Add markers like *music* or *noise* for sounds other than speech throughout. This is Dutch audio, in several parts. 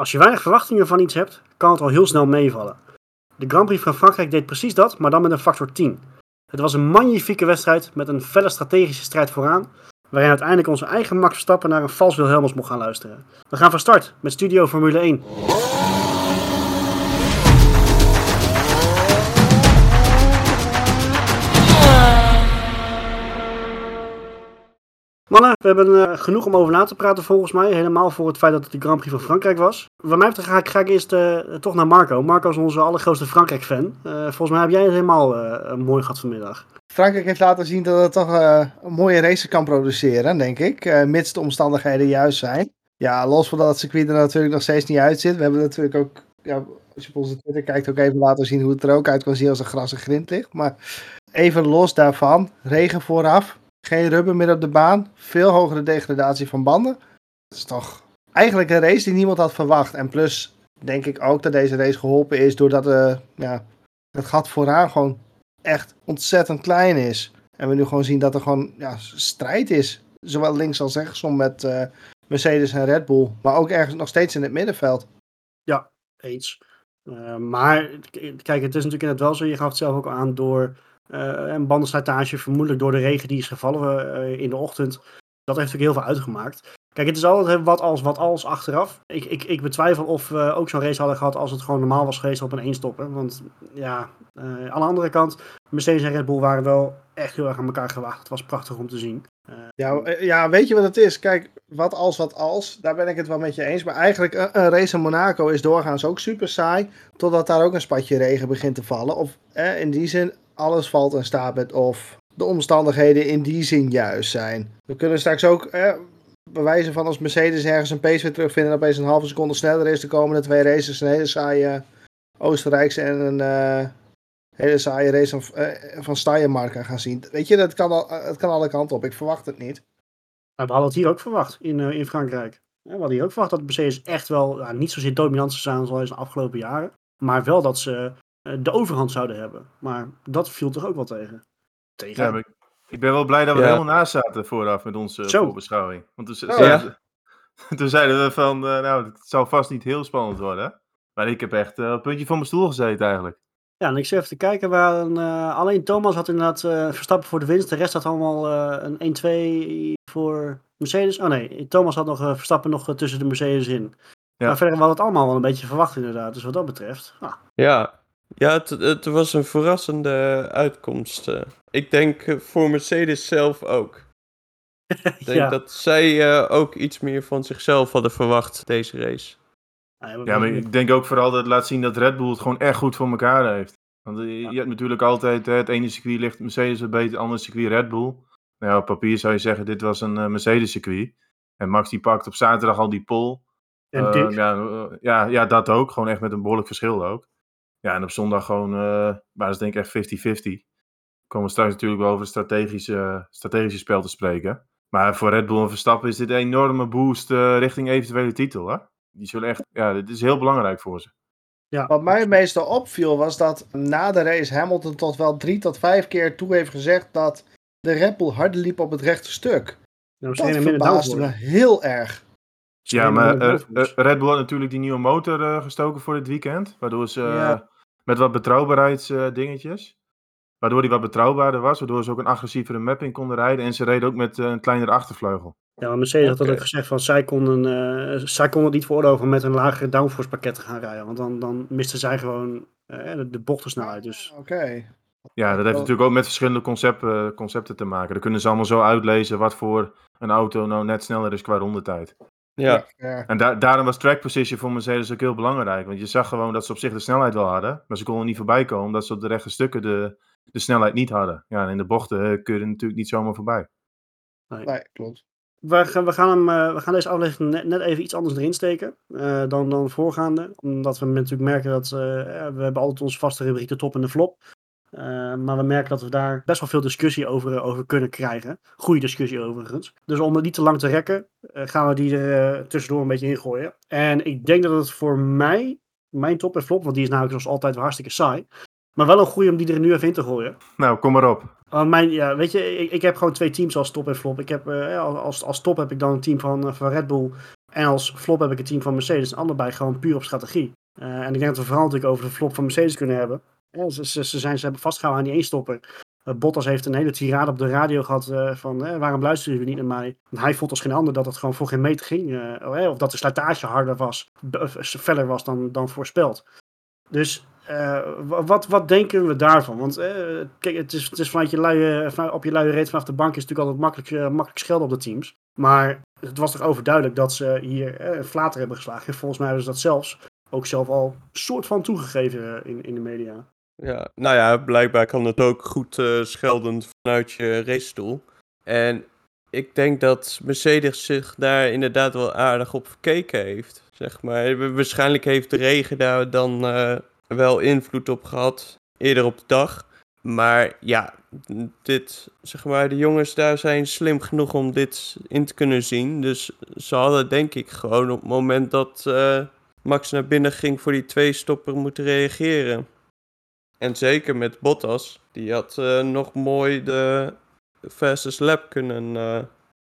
Als je weinig verwachtingen van iets hebt, kan het al heel snel meevallen. De Grand Prix van Frankrijk deed precies dat, maar dan met een factor 10. Het was een magnifieke wedstrijd met een felle strategische strijd vooraan, waarin uiteindelijk onze eigen Max Verstappen naar een vals Wilhelmus mocht gaan luisteren. We gaan van start met Studio Formule 1. Mannen, we hebben uh, genoeg om over na te praten volgens mij. Helemaal voor het feit dat het de Grand Prix van Frankrijk was. Wat mij betreft ga ik, ga ik eerst uh, toch naar Marco. Marco is onze allergrootste Frankrijk-fan. Uh, volgens mij heb jij het helemaal mooi gehad vanmiddag. Frankrijk heeft laten zien dat het toch een mooie race kan produceren, denk ik. mits de omstandigheden juist zijn. Ja, los van dat het circuit er natuurlijk nog steeds niet uitzit. We hebben natuurlijk ook, ja, als je op onze Twitter kijkt, ook even laten zien hoe het er ook uit kan zien als er gras en grind ligt. Maar even los daarvan, regen vooraf geen rubber meer op de baan. Veel hogere degradatie van banden. Dat is toch eigenlijk een race die niemand had verwacht. En plus denk ik ook dat deze race geholpen is doordat uh, ja, het gat vooraan gewoon echt ontzettend klein is. En we nu gewoon zien dat er gewoon ja, strijd is. Zowel links als rechtsom met uh, Mercedes en Red Bull. Maar ook ergens nog steeds in het middenveld. Ja, eens. Uh, maar kijk, het is natuurlijk inderdaad wel zo. Je gaf het zelf ook aan door en bandenslijtage, vermoedelijk door de regen die is gevallen uh, in de ochtend. Dat heeft natuurlijk heel veel uitgemaakt. Kijk, het is altijd wat als, wat als achteraf. Ik, ik, ik betwijfel of we ook zo'n race hadden gehad als het gewoon normaal was geweest op een eenstopper. Want ja, uh, aan de andere kant, Mercedes en Red Bull waren wel echt heel erg aan elkaar gewaagd. Het was prachtig om te zien. ja, ja, weet je wat het is? Kijk, wat als, wat als, daar ben ik het wel met je eens. Maar eigenlijk, een, een race in Monaco is doorgaans ook super saai. Totdat daar ook een spatje regen begint te vallen. Of in die zin, alles valt en staat met of de omstandigheden in die zin juist zijn. We kunnen straks ook eh, bewijzen van als Mercedes ergens een pace weer terugvinden en opeens een halve seconde sneller is de komende twee races. Een hele saaie Oostenrijkse en een uh, hele saaie race van, uh, van gaan zien. Weet je, dat kan, al, het kan alle kanten op. Ik verwacht het niet. we hadden het hier ook verwacht in, in Frankrijk. We hadden hier ook verwacht dat Mercedes echt wel niet zozeer dominant zou zijn zoals in de afgelopen jaren. Maar wel dat ze eh, de overhand zouden hebben. Maar dat viel toch ook wel tegen. tegen. Ja, ik, ik, ben wel blij dat we ja. helemaal naast zaten vooraf met onze Zo. voorbeschouwing. Want toen, oh, zeiden, *laughs* toen, zeiden we van, uh, nou, het zou vast niet heel spannend worden. Maar ik heb echt uh, een puntje van mijn stoel gezeten eigenlijk. Ja, en ik zit even te kijken waar een, uh, alleen Thomas had inderdaad uh, Verstappen voor de winst. De rest had allemaal een 1-2 voor Mercedes. Oh nee, Thomas had nog Verstappen nog tussen de Mercedes in. Ja. Maar verder hadden we het allemaal wel een beetje verwacht inderdaad. Dus wat dat betreft. Ah. Ja, ja, het, het was een verrassende uitkomst. Eh. Ik denk eh, voor Mercedes zelf ook. Ik *laughs* denk dat zij uh, ook iets meer van zichzelf hadden verwacht, deze race. Ja, maar ik denk ook vooral dat het laat zien dat Red Bull het gewoon echt goed voor elkaar heeft. Want je hebt natuurlijk altijd, het ene circuit ligt Mercedes wat beter, het andere circuit Red Bull. Nou ja, op papier zou je zeggen, dit was een Mercedes circuit. En Max die pakt op zaterdag al die pole. En ja, ja, ja, dat ook. Gewoon echt met een behoorlijk verschil ook. Ja, en op zondag gewoon, uh, waren ze denk ik echt 50-50. Komen we straks natuurlijk wel over het strategische, strategische spel te spreken. Maar voor Red Bull en Verstappen is dit een enorme boost uh, richting eventuele titel. Hè? Die zullen echt, ja, dit is heel belangrijk voor ze. Ja. Wat mij het meeste opviel was dat na de race Hamilton tot wel drie tot vijf keer toe heeft gezegd dat de Red Bull harder liep op het rechte stuk. dat verbaasde me heel erg. Ja, maar uh, Red Bull had natuurlijk die nieuwe motor uh, gestoken voor dit weekend. Waardoor ze ja. met wat betrouwbaarheidsdingetjes. waardoor die wat betrouwbaarder was. Waardoor ze ook een agressievere mapping konden rijden. En ze reden ook met een kleinere achtervleugel. Ja, maar Mercedes had okay. ook gezegd van zij konden, zij konden het niet veroorloven om met een lagere downforce pakket te gaan rijden. Want dan, dan misten zij gewoon de, de bochtensnelheid. Dus. Oké. Okay. Ja, dat heeft natuurlijk ook met verschillende concepten, concepten te maken. Dan kunnen ze allemaal zo uitlezen wat voor een auto nou net sneller is qua rondetijd. Ja. En da daarom was track position voor Mercedes ook heel belangrijk. Want je zag gewoon dat ze op zich de snelheid wel hadden. Maar ze konden niet voorbij komen omdat ze op de rechte stukken de, de snelheid niet hadden. Ja, en in de bochten eh, kun je er natuurlijk niet zomaar voorbij. Nee, nee klopt. We gaan, we, gaan hem, uh, we gaan deze aflevering net, net, even iets anders erin steken uh, dan, dan voorgaande. Omdat we natuurlijk merken dat uh, we hebben altijd onze vaste rubriek de top en de flop. Uh, maar we merken dat we daar best wel veel discussie over, over kunnen krijgen. Goede discussie overigens. Dus om het niet te lang te rekken, uh, gaan we die er uh, tussendoor een beetje ingooien. En ik denk dat het voor mij, mijn top en flop, want die is namelijk zoals altijd hartstikke saai. Maar wel een goede om die er nu even in te gooien. Nou, kom maar op. Want mijn, ja, weet je, ik, ik heb gewoon twee teams als top en flop. Ik heb, als, als top heb ik dan een team van, van Red Bull En als flop heb ik het team van Mercedes. En allebei gewoon puur op strategie. en ik denk dat we vooral natuurlijk over de flop van Mercedes kunnen hebben. Ze, zijn, ze hebben vastgehouden aan die eenstopper. Uh, Bottas heeft een hele tirade op de radio gehad uh, van uh, waarom luisteren jullie niet naar mij? Want hij vond als geen ander dat het gewoon voor geen meter ging. Oh, of dat de slijtage harder was, feller was dan, dan voorspeld. Dus wat, wat denken we daarvan? Want kijk, het is, het is vanuit je luie, op je luie reet vanaf de bank is natuurlijk altijd makkelijk, makkelijk schelden op de teams. Maar het was toch overduidelijk dat ze hier een flater hebben geslagen. Volgens mij hebben ze dat zelfs ook zelf al soort van toegegeven in, in de media. Ja, nou ja, blijkbaar kan het ook goed uh, schelden vanuit je racestoel. En ik denk dat Mercedes zich daar inderdaad wel aardig op verkeken heeft. Zeg maar. Waarschijnlijk heeft de regen daar dan uh, wel invloed op gehad, eerder op de dag. Maar ja, dit, zeg maar, de jongens daar zijn slim genoeg om dit in te kunnen zien. Dus ze hadden denk ik gewoon op het moment dat uh, Max naar binnen ging voor die twee stopper moeten reageren. En zeker met Bottas. Die had uh, nog mooi de fastest lap kunnen uh,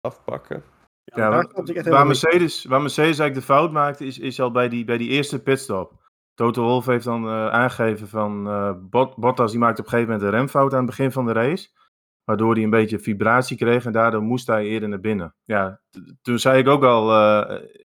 afpakken. Ja, waar, waar, Mercedes, waar Mercedes eigenlijk de fout maakte, is, is al bij die, bij die eerste pitstop. Toto Wolff heeft dan uh, aangegeven van Bot, Bottas die maakte op een gegeven moment een remfout aan het begin van de race. Waardoor hij een beetje vibratie kreeg en daardoor moest hij eerder naar binnen. Ja, toen zei ik ook al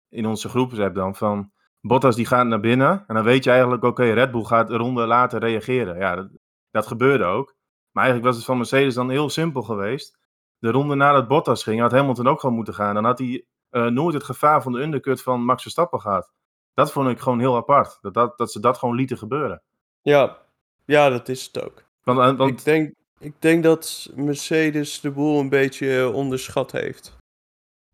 in onze groepsapp dan van Bottas die gaat naar binnen. En dan weet je eigenlijk, oké, Red Bull gaat een ronde later reageren. Ja, dat, dat, gebeurde ook. Maar eigenlijk was het van Mercedes dan heel simpel geweest. De ronde nadat Bottas ging, had Hamilton ook gewoon moeten gaan. Dan had hij uh, nooit het gevaar van de undercut van Max Verstappen gehad. Dat vond ik gewoon heel apart. Dat, dat, dat ze dat gewoon lieten gebeuren. Ja, ja dat is het ook. Want, eh, want... Ik, denk, ik denk dat Mercedes de boel een beetje onderschat heeft.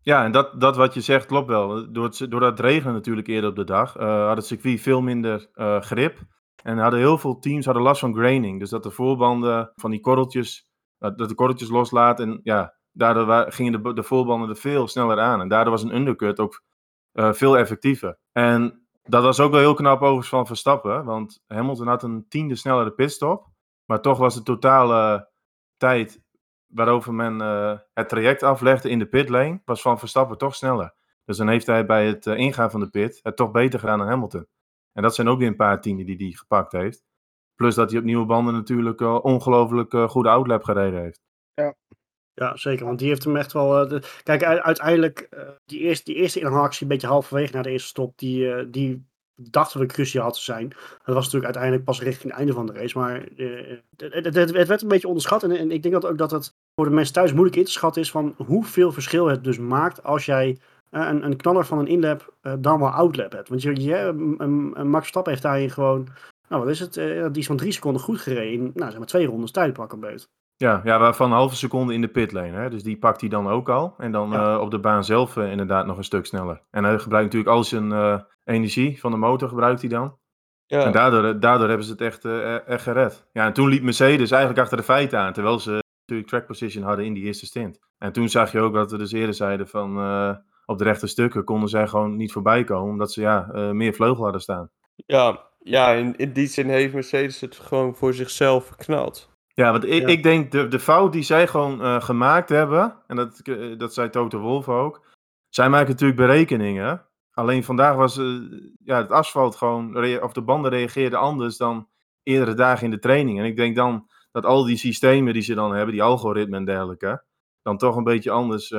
Ja, en dat, dat wat je zegt klopt wel. Door het, doordat het regende natuurlijk eerder op de dag, uh, had het circuit veel minder uh, grip. En hadden heel veel teams hadden last van graining. Dus dat de voorbanden van die korreltjes, dat de korreltjes loslaten. En ja, daardoor gingen de, de voorbanden er veel sneller aan. En daardoor was een undercut ook veel effectiever. En dat was ook wel heel knap overigens van Verstappen. Want Hamilton had een tiende snellere pitstop. Maar toch was de totale tijd waarover men uh, het traject aflegde in de pitlane, was van Verstappen toch sneller. Dus dan heeft hij bij het uh, ingaan van de pit het toch beter gedaan dan Hamilton. En dat zijn ook weer een paar tienden die hij gepakt heeft. Plus dat hij op nieuwe banden natuurlijk uh, ongelooflijk goede outlap gereden heeft. Ja. Ja, zeker. Want die heeft hem echt wel. De... Kijk, uiteindelijk, die, eerste, die eerste inhaalactie, een beetje halverwege na de eerste stop, die, die dachten we cruciaal te zijn. Dat was natuurlijk uiteindelijk pas richting het einde van de race. Maar uh, het, het, het, werd een beetje onderschat. En, en, ik denk dat ook dat het voor de mensen thuis moeilijk in te schatten is van hoeveel verschil het dus maakt als jij uh, een, een knaller van een inlap uh, dan wel outlap hebt. Want je, je, Max Verstappen heeft daarin gewoon, nou wat is het, die is van drie seconden goed gereden. In, nou zeg maar twee rondes tijd pakken beut. Ja, ja, waarvan een halve seconde in de pitlane. Hè? Dus die pakt hij dan ook al. En dan ja. uh, op de baan zelf uh, inderdaad nog een stuk sneller. En hij gebruikt natuurlijk al zijn uh, energie van de motor, gebruikt hij dan. Ja. En daardoor, daardoor hebben ze het echt, echt gered. Ja, en toen liep Mercedes eigenlijk achter de feiten aan. Terwijl ze natuurlijk track position hadden in die eerste stint. En toen zag je ook wat we dus eerder zeiden van... op de rechte stukken konden zij gewoon niet voorbij komen. Omdat ze ja, meer vleugel hadden staan. Ja, ja in, in die zin heeft Mercedes het gewoon voor zichzelf verknald. Ja, want ik, ik denk de, de fout die zij gewoon uh, gemaakt hebben, en dat, uh, dat zei Toto Wolf ook, zij maken natuurlijk berekeningen. Alleen vandaag was uh, ja, het asfalt gewoon, of de banden reageerden anders dan eerdere dagen in de training. En ik denk dan dat al die systemen die ze dan hebben, die algoritmen en dergelijke, dan toch een beetje anders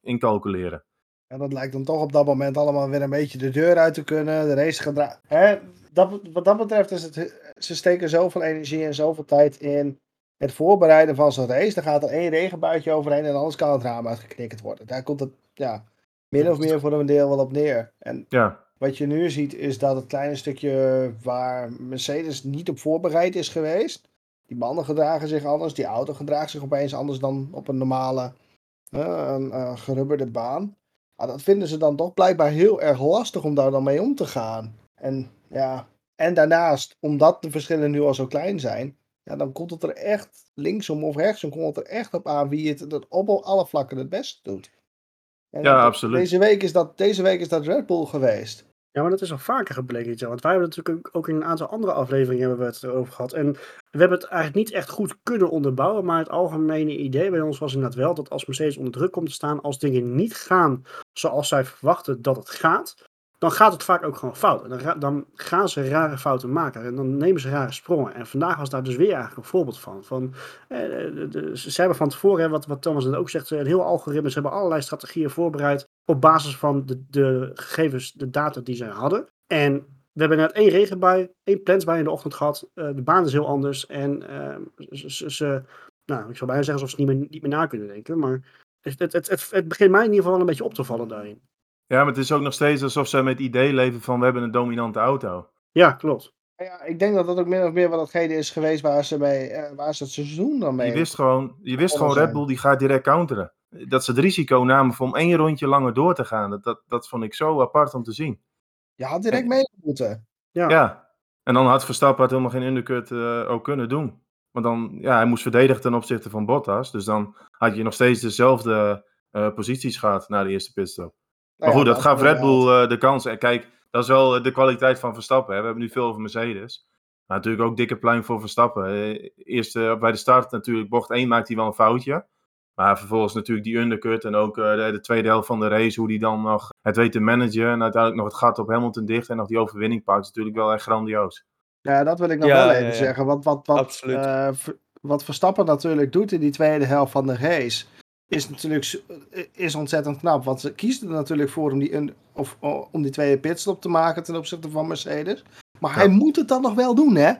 incalculeren. En dat lijkt dan toch op dat moment allemaal weer een beetje de deur uit te kunnen. De race gedraaid. Dat, wat dat betreft is het, ze steken zoveel energie en zoveel tijd in het voorbereiden van zo'n race, dan gaat er één regenbuitje overheen en anders kan het raam uitgeknikkerd worden. Daar komt het ja, min of meer voor een deel wel op neer. En ja. wat je nu ziet is dat het kleine stukje waar Mercedes niet op voorbereid is geweest, die banden gedragen zich anders, die auto gedraagt zich opeens anders dan op een normale uh, een, uh, gerubberde baan. Maar dat vinden ze dan toch blijkbaar heel erg lastig om daar dan mee om te gaan. En ja, en daarnaast, omdat de verschillen nu al zo klein zijn, ja, dan komt het er echt linksom of rechtsom komt het er echt op aan wie het, op alle vlakken het best doet. En ja, absoluut. Deze week, is dat, deze week is dat Red Bull geweest. Ja, maar dat is al vaker gebleken. Want wij hebben natuurlijk ook in een aantal andere afleveringen hebben we het erover gehad. En we hebben het eigenlijk niet echt goed kunnen onderbouwen. Maar het algemene idee bij ons was inderdaad wel dat als Mercedes onder druk komt te staan, als dingen niet gaan zoals zij verwachten dat het gaat, dan gaat het vaak ook gewoon fout. En dan, dan gaan ze rare fouten maken. En dan nemen ze rare sprongen. En vandaag was daar dus weer eigenlijk een voorbeeld van. van eh, de- ze hebben van tevoren, wat, wat Thomas net ook zegt, een heel algoritme. Ze hebben allerlei strategieën voorbereid op basis van de, de gegevens, de data die ze hadden. En we hebben net één regenbui, één plensbui in de ochtend gehad. Eh, de baan is heel anders. En eh, ze, ze- ze- nou, ik zou bijna zeggen alsof ze niet meer, niet meer na kunnen denken. Maar het, het, het, het, het begint mij in ieder geval wel een beetje op te vallen daarin. Ja, maar het is ook nog steeds alsof zij met het idee leven van we hebben een dominante auto. Ja, klopt. Ja, ik denk dat dat ook min of meer wat datgene is geweest waar ze, bij, eh, waar ze het seizoen dan mee... Je wist gewoon, je wist gewoon. Red Bull die gaat direct counteren. Dat ze het risico namen om één rondje langer door te gaan. Dat, dat, dat vond ik zo apart om te zien. Je had direct mee moeten. Ja. Ja. En dan had Verstappen het helemaal geen undercut eh, ook kunnen doen. Want dan, ja, hij moest verdedigen ten opzichte van Bottas. Dus dan had je nog steeds dezelfde eh, posities gehad na de eerste pitstop. Maar Nou goed, ja, dat gaf Red. Bull eh, de kans. En kijk, dat is wel de kwaliteit van Verstappen. Hè. We hebben nu veel over Mercedes. Maar natuurlijk ook dikke pluim voor Verstappen. Eh, Eerst eh, bij de start natuurlijk, bocht 1 maakt hij wel een foutje. Maar vervolgens natuurlijk die undercut en ook eh, de, de tweede helft van de race, hoe hij dan nog het weet te managen. En uiteindelijk nog het gat op Hamilton dicht en nog die overwinning pakt. is natuurlijk wel echt grandioos. Ja, dat wil ik nog Ja, wel even ja. zeggen. Want wat, wat, eh, wat Verstappen natuurlijk doet in die tweede helft van de race, is natuurlijk eh, is ontzettend knap. Want ze kiezen er natuurlijk voor om die, un- of, om die tweede pitstop te maken ten opzichte van Mercedes. Maar hij moet het dan nog wel doen, hè?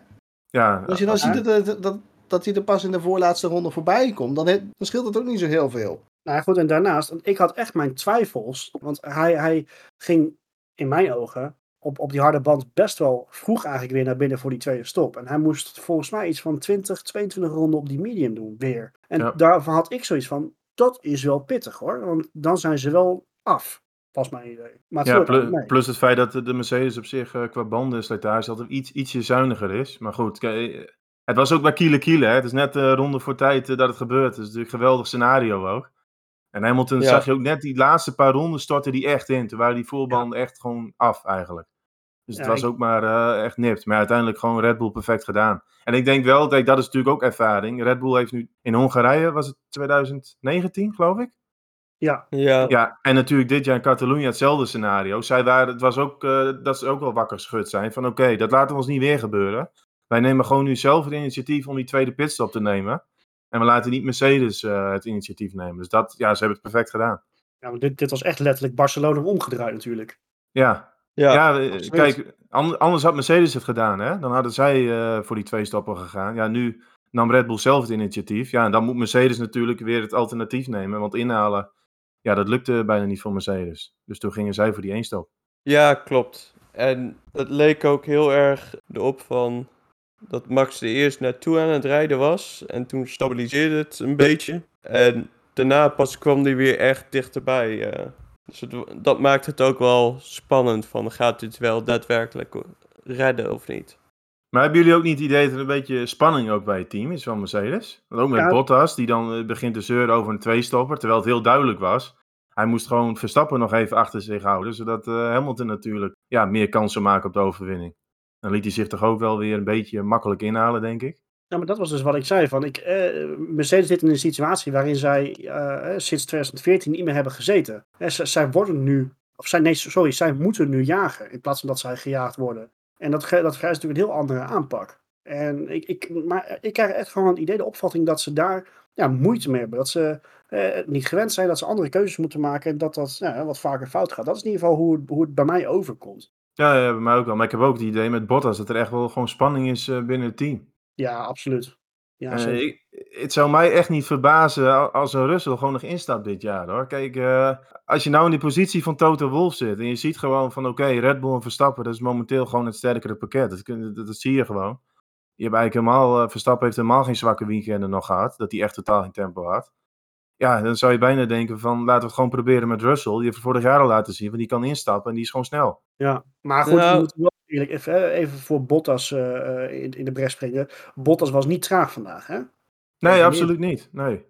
Ja, Als je dan Ja. ziet dat, dat, dat, dat hij er pas in de voorlaatste ronde voorbij komt, dan, he- dan scheelt het ook niet zo heel veel. Nou ja, goed, en daarnaast, ik had echt mijn twijfels. Want hij, hij ging in mijn ogen op, op die harde band best wel vroeg eigenlijk weer naar binnen voor die tweede stop. En hij moest volgens mij iets van 20, 22 ronden op die medium doen, weer. En Ja. daarvan had ik zoiets van, dat is wel pittig hoor. Want dan zijn ze wel af, was mijn idee. Maar het Ja, plus, mee. plus het feit dat de de Mercedes op zich eh, qua bandenslijtage altijd iets, ietsje zuiniger is. Maar goed, kijk, het was ook bij Kiele Kiele. Hè? Het is net eh ronde voor tijd eh, dat het gebeurt. Het is natuurlijk een geweldig scenario ook. En Hamilton Ja. zag je ook net die laatste paar ronden stortte die echt in. Toen waren die voorbanden echt gewoon af eigenlijk. Dus het Ja, was ik- ook maar eh, echt nipt. Maar uiteindelijk gewoon Red Bull perfect gedaan. En ik denk wel, kijk, dat is natuurlijk ook ervaring. Red Bull heeft nu in Hongarije, was het 2019 geloof ik? Ja, Ja, Ja, en natuurlijk dit jaar in Catalonië hetzelfde scenario. Zij waren, het was ook eh, dat ze ook wel wakker geschud zijn van oké, dat laten we ons niet weer gebeuren. Wij nemen gewoon nu zelf het initiatief om die tweede pitstop te nemen. En we laten niet Mercedes eh, het initiatief nemen. Dus dat, ja, ze hebben het perfect gedaan. ja maar dit, dit was echt letterlijk Barcelona omgedraaid natuurlijk. Ja, ja. ja, eh, kijk, an- anders had Mercedes het gedaan, hè? Dan hadden zij eh, voor die twee stappen gegaan. Ja, nu nam Red Bull zelf het initiatief. Ja, en dan moet Mercedes natuurlijk weer het alternatief nemen. Want inhalen, ja, dat lukte bijna niet voor Mercedes. Dus toen gingen zij voor die één stap. Ja, klopt. En het leek ook heel erg erop van dat Max er eerst naartoe aan het rijden was. En toen stabiliseerde het een beetje. En daarna pas kwam hij weer echt dichterbij. eh. Dus het, dat maakt het ook wel spannend van gaat dit wel daadwerkelijk redden of niet. Maar hebben jullie ook niet het idee dat er een beetje spanning ook bij het team is van Mercedes? Want ook met Ja. Bottas, die dan eh, begint te zeuren over een tweestopper, terwijl het heel duidelijk was. Hij moest gewoon Verstappen nog even achter zich houden, zodat eh, Hamilton natuurlijk ja, meer kansen maken op de overwinning. Dan liet hij zich toch ook wel weer een beetje makkelijk inhalen, denk ik. Ja, maar dat was dus wat ik zei. Van ik, eh, Mercedes zit in een situatie waarin zij eh, eh, sinds 2014 niet meer hebben gezeten. Eh, zij worden nu, of zij, nee, sorry, zij moeten nu jagen in plaats van dat zij gejaagd worden. En dat, dat vereist natuurlijk een heel andere aanpak. En ik, ik, maar ik krijg echt gewoon het idee, de opvatting dat ze daar ja, moeite mee hebben. Dat ze eh, niet gewend zijn, dat ze andere keuzes moeten maken en dat dat ja, wat vaker fout gaat. Dat is in ieder geval hoe hoe het bij mij overkomt. Ja, ja, bij mij ook wel. Maar ik heb ook het idee met Bottas dat er echt wel gewoon spanning is eh, binnen het team. Ja, absoluut. Ja, Eh, zeker. ik, het zou mij echt niet verbazen a- als een Russell gewoon nog instapt dit jaar hoor. Kijk, eh, als je nou in die positie van Toto Wolff zit en je ziet gewoon van oké, Red Bull en Verstappen, dat is momenteel gewoon het sterkere pakket. Dat, kun- dat, dat zie je gewoon. Je hebt eigenlijk helemaal, eh, Verstappen heeft helemaal geen zwakke weekenden nog gehad, dat hij echt totaal geen tempo had. Ja, dan zou je bijna denken van laten we het gewoon proberen met Russell. Die heeft vorig jaar al laten zien, want die kan instappen en die is gewoon snel. Ja, maar goed, Nou- we moeten wel eerlijk even, hè, even voor Bottas eh, eh, in, in de bres springen. Bottas was niet traag vandaag, hè? Nee, absoluut niet. Nee.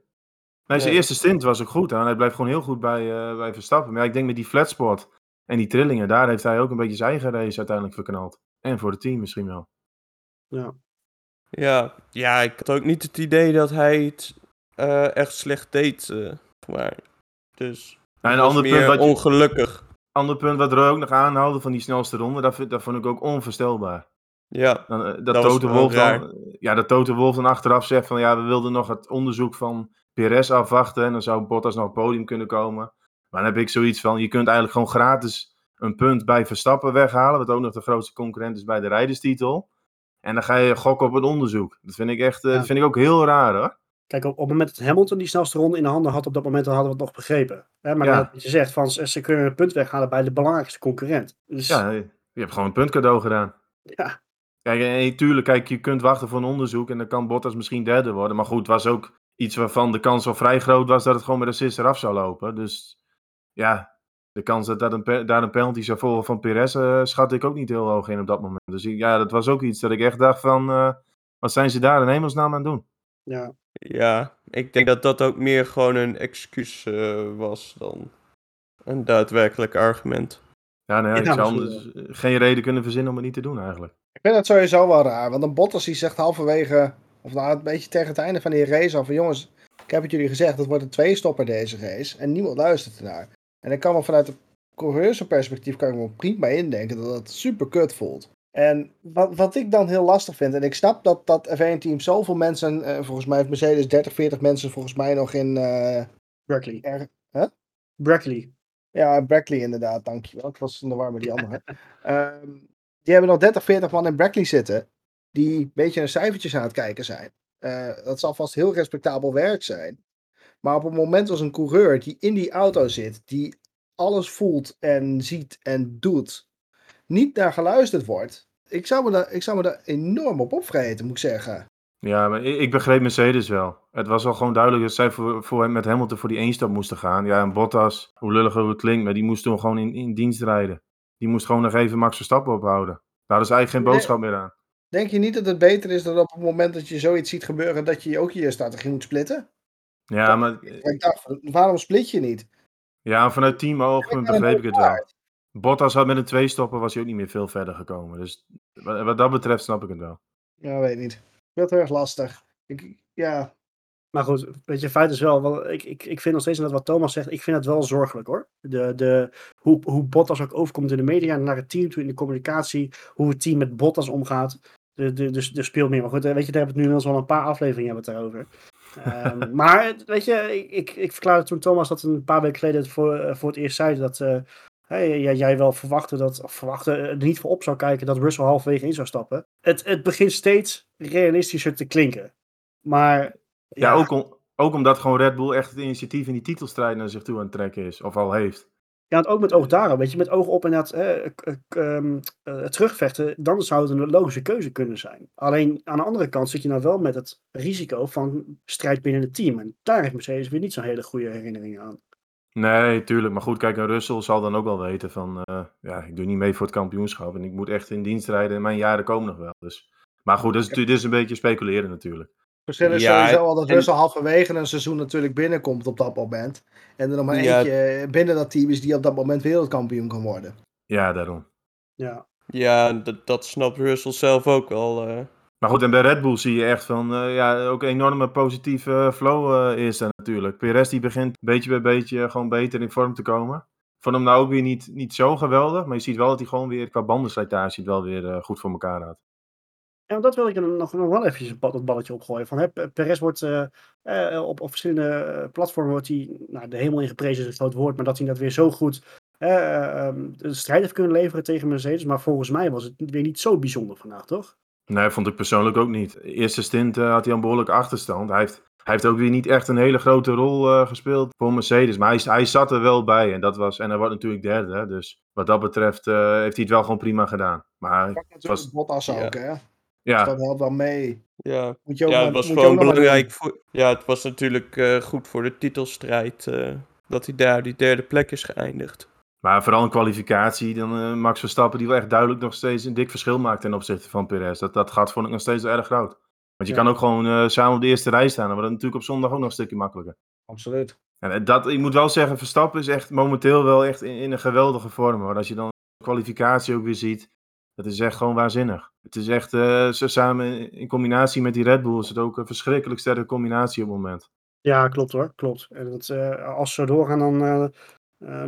Nee, zijn eerste stint was ook goed. Hè? Hij blijft gewoon heel goed bij, eh, bij Verstappen. Maar ja, ik denk met die flatspot En die trillingen, daar heeft hij ook een beetje zijn eigen race uiteindelijk verknald. En voor het team misschien wel. Ja. Ja, ja, ik had ook niet het idee dat hij het eh, echt slecht deed. maar, dus, Nou, een ander punt, wat je, ongelukkig. ander punt wat Roy ook nog aanhaalde van die snelste ronde, dat, vind- dat vond ik ook onvoorstelbaar. Ja, Dan, eh, dat, Dat wel Wolf dan, ja, dat Toto Wolf dan achteraf zegt van ja, we wilden nog het onderzoek van Perez afwachten en dan zou Bottas nog op het podium kunnen komen. Maar dan heb ik zoiets van, je kunt eigenlijk gewoon gratis een punt bij Verstappen weghalen, wat ook nog de grootste concurrent is bij de rijderstitel. En dan ga je gokken op het onderzoek. Dat vind ik echt, eh, Ja. dat vind ik ook heel raar hoor. Kijk, op, op het moment dat Hamilton die snelste ronde in de handen had, op dat moment dan hadden we het nog begrepen. Hè? Maar Ja. je zegt, van, ze, kunnen een punt weghalen bij de belangrijkste concurrent. Dus Ja, je hebt gewoon een puntcadeau gedaan. ja, Kijk, en tuurlijk, kijk, je kunt wachten voor een onderzoek en dan kan Bottas misschien derde worden. Maar goed, het was ook iets waarvan de kans wel vrij groot was dat het gewoon met assist eraf zou lopen. Dus ja, de kans dat, dat een, daar een penalty zou volgen van Perez eh, schat ik ook niet heel hoog in op dat moment. Dus ja, dat was ook iets dat ik echt dacht van, eh, wat zijn ze daar in hemelsnaam aan het doen? Ja. ja, ik denk dat dat ook meer gewoon een excuus eh, was dan een daadwerkelijk argument. Ja, nee, ik Ja, zou misschien anders eh, geen reden kunnen verzinnen om het niet te doen eigenlijk. Ik vind het sowieso wel raar, want een Bottas die zegt halverwege, of nou een beetje tegen het einde van die race al van jongens, ik heb het jullie gezegd, het wordt een twee-stopper deze race en niemand luistert ernaar. En ik kan me vanuit de coureursperspectief kan ik me prima indenken dat dat super kut voelt. En wat, wat ik dan heel lastig vind, en ik snap dat dat F1-team zoveel mensen, eh, volgens mij heeft Mercedes 30, 40 mensen volgens mij nog in eh, Brackley. er, huh? Brackley. Ja, Brackley inderdaad, dankjewel. Ik was in de war met die andere. *laughs* Ehm, die hebben nog 30, 40 man in Brackley zitten. Die een beetje naar cijfertjes aan het kijken zijn. Eh, dat zal vast heel respectabel werk zijn. Maar op het moment als een coureur die in die auto zit, die alles voelt en ziet en doet, niet naar geluisterd wordt. Ik zou me daar, ik zou me daar enorm op opvreten, moet ik zeggen. Ja, maar ik, ik begreep Mercedes wel. Het was al gewoon duidelijk dat zij voor, voor hem met Hamilton voor die eenstap moesten gaan. Ja, en Bottas, hoe lullig ook het klinkt, maar die moest toen gewoon in, in dienst rijden. Die moest gewoon nog even Max Verstappen ophouden. Daar is eigenlijk geen Nee. boodschap meer aan. Denk je niet dat het beter is dat op het moment dat je zoiets ziet gebeuren, dat je ook je strategie moet splitten? Ja, maar Ik dacht, waarom split je niet? ja, vanuit ben begreep ik het wel. Bottas had met een tweestopper was hij ook niet meer veel verder gekomen. Dus wat, wat dat betreft snap ik het wel. Ja, weet niet. Het heel erg lastig. Ik, ja, Maar goed, weet je, feit is wel, wel ik, ik, ik vind nog steeds dat wat Thomas zegt, ik vind het wel zorgelijk hoor. De, de, hoe, hoe Bottas ook overkomt in de media, naar het team toe in de communicatie, hoe het team met Bottas omgaat. De, de, dus er speelt meer. Maar goed, eh, weet je, daar hebben we het nu inmiddels al een paar afleveringen hebben het daarover. Ehm, *laughs* maar weet je, ik, ik, ik verklaarde toen Thomas dat een paar weken geleden het voor, eh, voor het eerst zei dat eh, hey, jij, jij wel verwachtte dat, of verwachtte, eh, er niet voor op zou kijken dat Russell halverwege in zou stappen. Het, het begint steeds realistischer te klinken. Maar Ja, ook, om, ook omdat gewoon Red Bull echt het initiatief in die titelstrijd naar zich toe aan het trekken is. Of al heeft. Ja, want ook met oog daarop, weet je, met oog op eh, k- k- ehm, eh, terugvechten, dan zou het een logische keuze kunnen zijn. Alleen aan de andere kant zit je nou wel met het risico van strijd binnen het team. En daar heeft Mercedes weer niet zo'n hele goede herinneringen aan. Nee, tuurlijk. Maar goed, kijk, een Russell zal dan ook wel weten van... eh, ja, ik doe niet mee voor het kampioenschap. En ik moet echt in dienst rijden. En mijn jaren komen nog wel. Dus. Maar goed, dat is, dit is een beetje speculeren natuurlijk. verschil is Ja, sowieso al dat en- Russell halverwege een seizoen natuurlijk binnenkomt op dat moment. En er nog maar Ja. eentje binnen dat team is die op dat moment wereldkampioen kan worden. Ja, daarom. Ja, Ja, dat, dat snapt Russell zelf ook wel. eh. Maar goed, en bij Red Bull zie je echt van, eh, ja, ook een enorme positieve eh, flow eh, is er natuurlijk. Perez die begint beetje bij beetje gewoon beter in vorm te komen. Vond hem nou ook weer niet, niet zo geweldig, maar je ziet wel dat hij gewoon weer qua bandenslijtage het wel weer goed voor elkaar had. en dat wil ik nog, nog wel eventjes een dat balletje opgooien. Van, hè, Pe- Perez wordt op, verschillende platformen, wordt hij, nou, de hemel in geprezen is een groot woord, maar dat hij dat weer zo goed eh, ehm, strijd heeft kunnen leveren tegen Mercedes. Maar volgens mij was het weer niet zo bijzonder vandaag, toch? Nee, vond ik persoonlijk ook niet. De eerste stint eh, had hij een behoorlijke achterstand. Hij heeft, hij heeft ook weer niet echt een hele grote rol eh, gespeeld voor Mercedes. Maar hij, hij zat er wel bij en, dat was, en hij wordt natuurlijk derde. hè. Dus wat dat betreft eh, heeft hij het wel gewoon prima gedaan. Maar Pak natuurlijk was- Bottas ja. ook, hè? ja, Dat helpt wel mee. Ja, Moet je ook ja het was gewoon belangrijk. Voor, ja, het was natuurlijk eh, goed voor de titelstrijd eh, dat hij daar die derde plek is geëindigd. Maar vooral in kwalificatie, dan eh, Max Verstappen die wel echt duidelijk nog steeds een dik verschil maakt ten opzichte van Perez. Dat, dat gat vond ik nog steeds erg groot. Want je Ja. kan ook gewoon eh, samen op de eerste rij staan. Dan wordt het natuurlijk op zondag ook nog een stukje makkelijker. Absoluut. En dat, ik moet wel zeggen, Verstappen is echt momenteel wel echt in, in een geweldige vorm. Hoor. Als je dan de kwalificatie ook weer ziet, dat is echt gewoon waanzinnig. Het is echt, uh, samen in combinatie met die Red Bull is het ook een verschrikkelijk sterke combinatie op het moment. Ja, klopt hoor, klopt. En dat, uh, als ze doorgaan, dan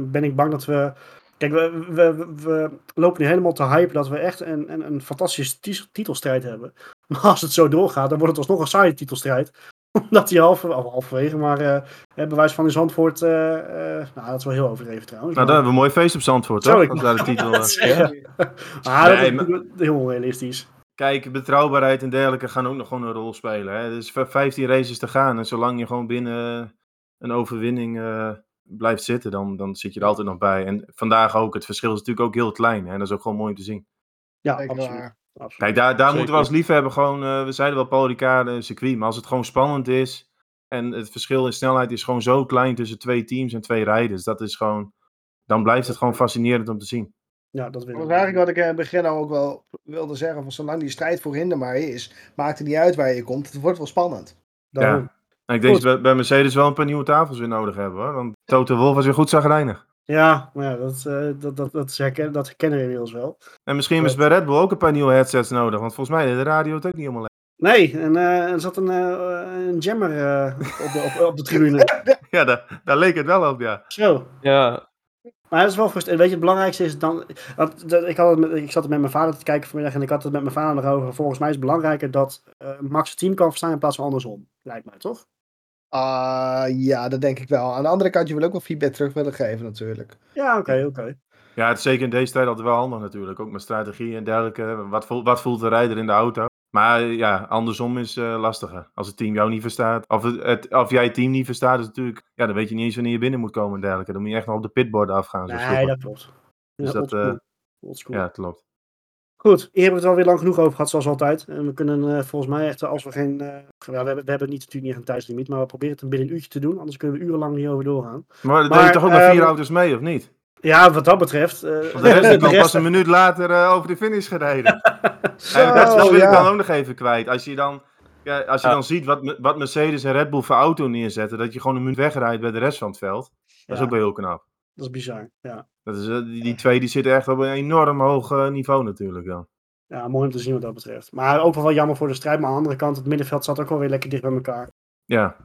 ben ik bang dat we... Kijk, we, we, we, lopen nu helemaal te hypen dat we echt een, een, een fantastische titelstrijd hebben. *laughs* Maar als het zo doorgaat, dan wordt het alsnog een saaie titelstrijd. *laughs* Omdat hij half, halverwege, maar uh, bewijs van in Zandvoort, uh, uh, nou dat is wel heel overdreven trouwens. Nou, maar... dan hebben we een mooi feest op Zandvoort, toch? Zo, Als daar de *laughs* titel... ja. ah, dat nee, is maar... heel onrealistisch. Kijk, betrouwbaarheid en dergelijke gaan ook nog gewoon een rol spelen. Hè? Er is 15 races te gaan en zolang je gewoon binnen een overwinning blijft zitten, dan, dan zit je er altijd nog bij. En vandaag ook, het verschil is natuurlijk ook heel klein. Hè? Dat is ook gewoon mooi om te zien. Ja, absoluut. Absoluut. Kijk, daar, daar moeten we als liefhebber gewoon, uh, we zeiden wel Paul Ricard circuit, maar als het gewoon spannend is en het verschil in snelheid is gewoon zo klein tussen twee teams en twee rijders, dat is gewoon, dan blijft het gewoon fascinerend om te zien. Ja, dat wil ik. Dat eigenlijk wat ik in het begin ook wel wilde zeggen, van zolang die strijd voorin er maar is, maakt het niet uit waar je komt, het wordt wel spannend. Daarom. Ja. En ik denk dat we bij Mercedes wel een paar nieuwe tafels weer nodig hebben hoor, want Toto Wolff was weer goed zagrijnig. Ja, maar ja, dat, uh, dat, dat, dat, herken, dat herkennen we inmiddels wel. En misschien is bij Red Bull ook een paar nieuwe headsets nodig, want volgens mij de radio het ook niet helemaal Nee, en uh, er zat een, uh, een jammer op, de, op, op, de tribune. *laughs* ja, daar, daar leek het wel op, ja. Zo. Ja. Maar het is wel Weet je, het belangrijkste is dan. Dat, dat, ik, had het met, ik zat er met mijn vader te kijken vanmiddag en ik had het met mijn vader erover. Volgens mij is het belangrijker dat Max het team kan verstaan in plaats van andersom. Lijkt mij toch? Uh, ja, dat denk ik wel. Aan de andere kant, je wil ook wel feedback terug willen geven natuurlijk. Ja, oké, okay, oké. Okay. Ja, het is zeker in deze tijd altijd wel handig natuurlijk. Ook met strategie en dergelijke. Wat, voelt, wat voelt de rijder in de auto? Maar ja, andersom is uh, lastiger. Als het team jou niet verstaat, of, het, het, of jij het team niet verstaat, is natuurlijk, ja, dan weet je niet eens wanneer je binnen moet komen en dergelijke. Dan moet je echt nog op de pitboard afgaan. Nee, dat klopt. Dus ja, dat, uh, ja, klopt. Goed, hier hebben we het alweer lang genoeg over gehad, zoals altijd. En we kunnen uh, volgens mij echt, als we geen. Uh, we, hebben, we hebben niet, natuurlijk niet een thuislimiet, maar we proberen het binnen een uurtje te doen. Anders kunnen we urenlang niet over doorgaan. Maar er deden toch ook nog vier um, auto's mee, of niet? Ja, wat dat betreft. Uh, Want de rest is *laughs* pas een minuut later uh, over de finish gereden. *laughs* Zo, en dat, dat wil ja. ik dan ook nog even kwijt. Als je dan, ja, als je ja. dan ziet wat, wat Mercedes en Red Bull voor auto neerzetten, dat je gewoon een minuut wegrijdt bij de rest van het veld. Dat is ook wel heel knap. Dat is bizar, ja. Dat is, uh, die, die twee die zitten echt op een enorm hoog niveau natuurlijk dan. Ja, mooi om te zien wat dat betreft. Maar ook wel, jammer voor de strijd. Maar aan de andere kant, het middenveld zat ook wel weer lekker dicht bij elkaar. Ja.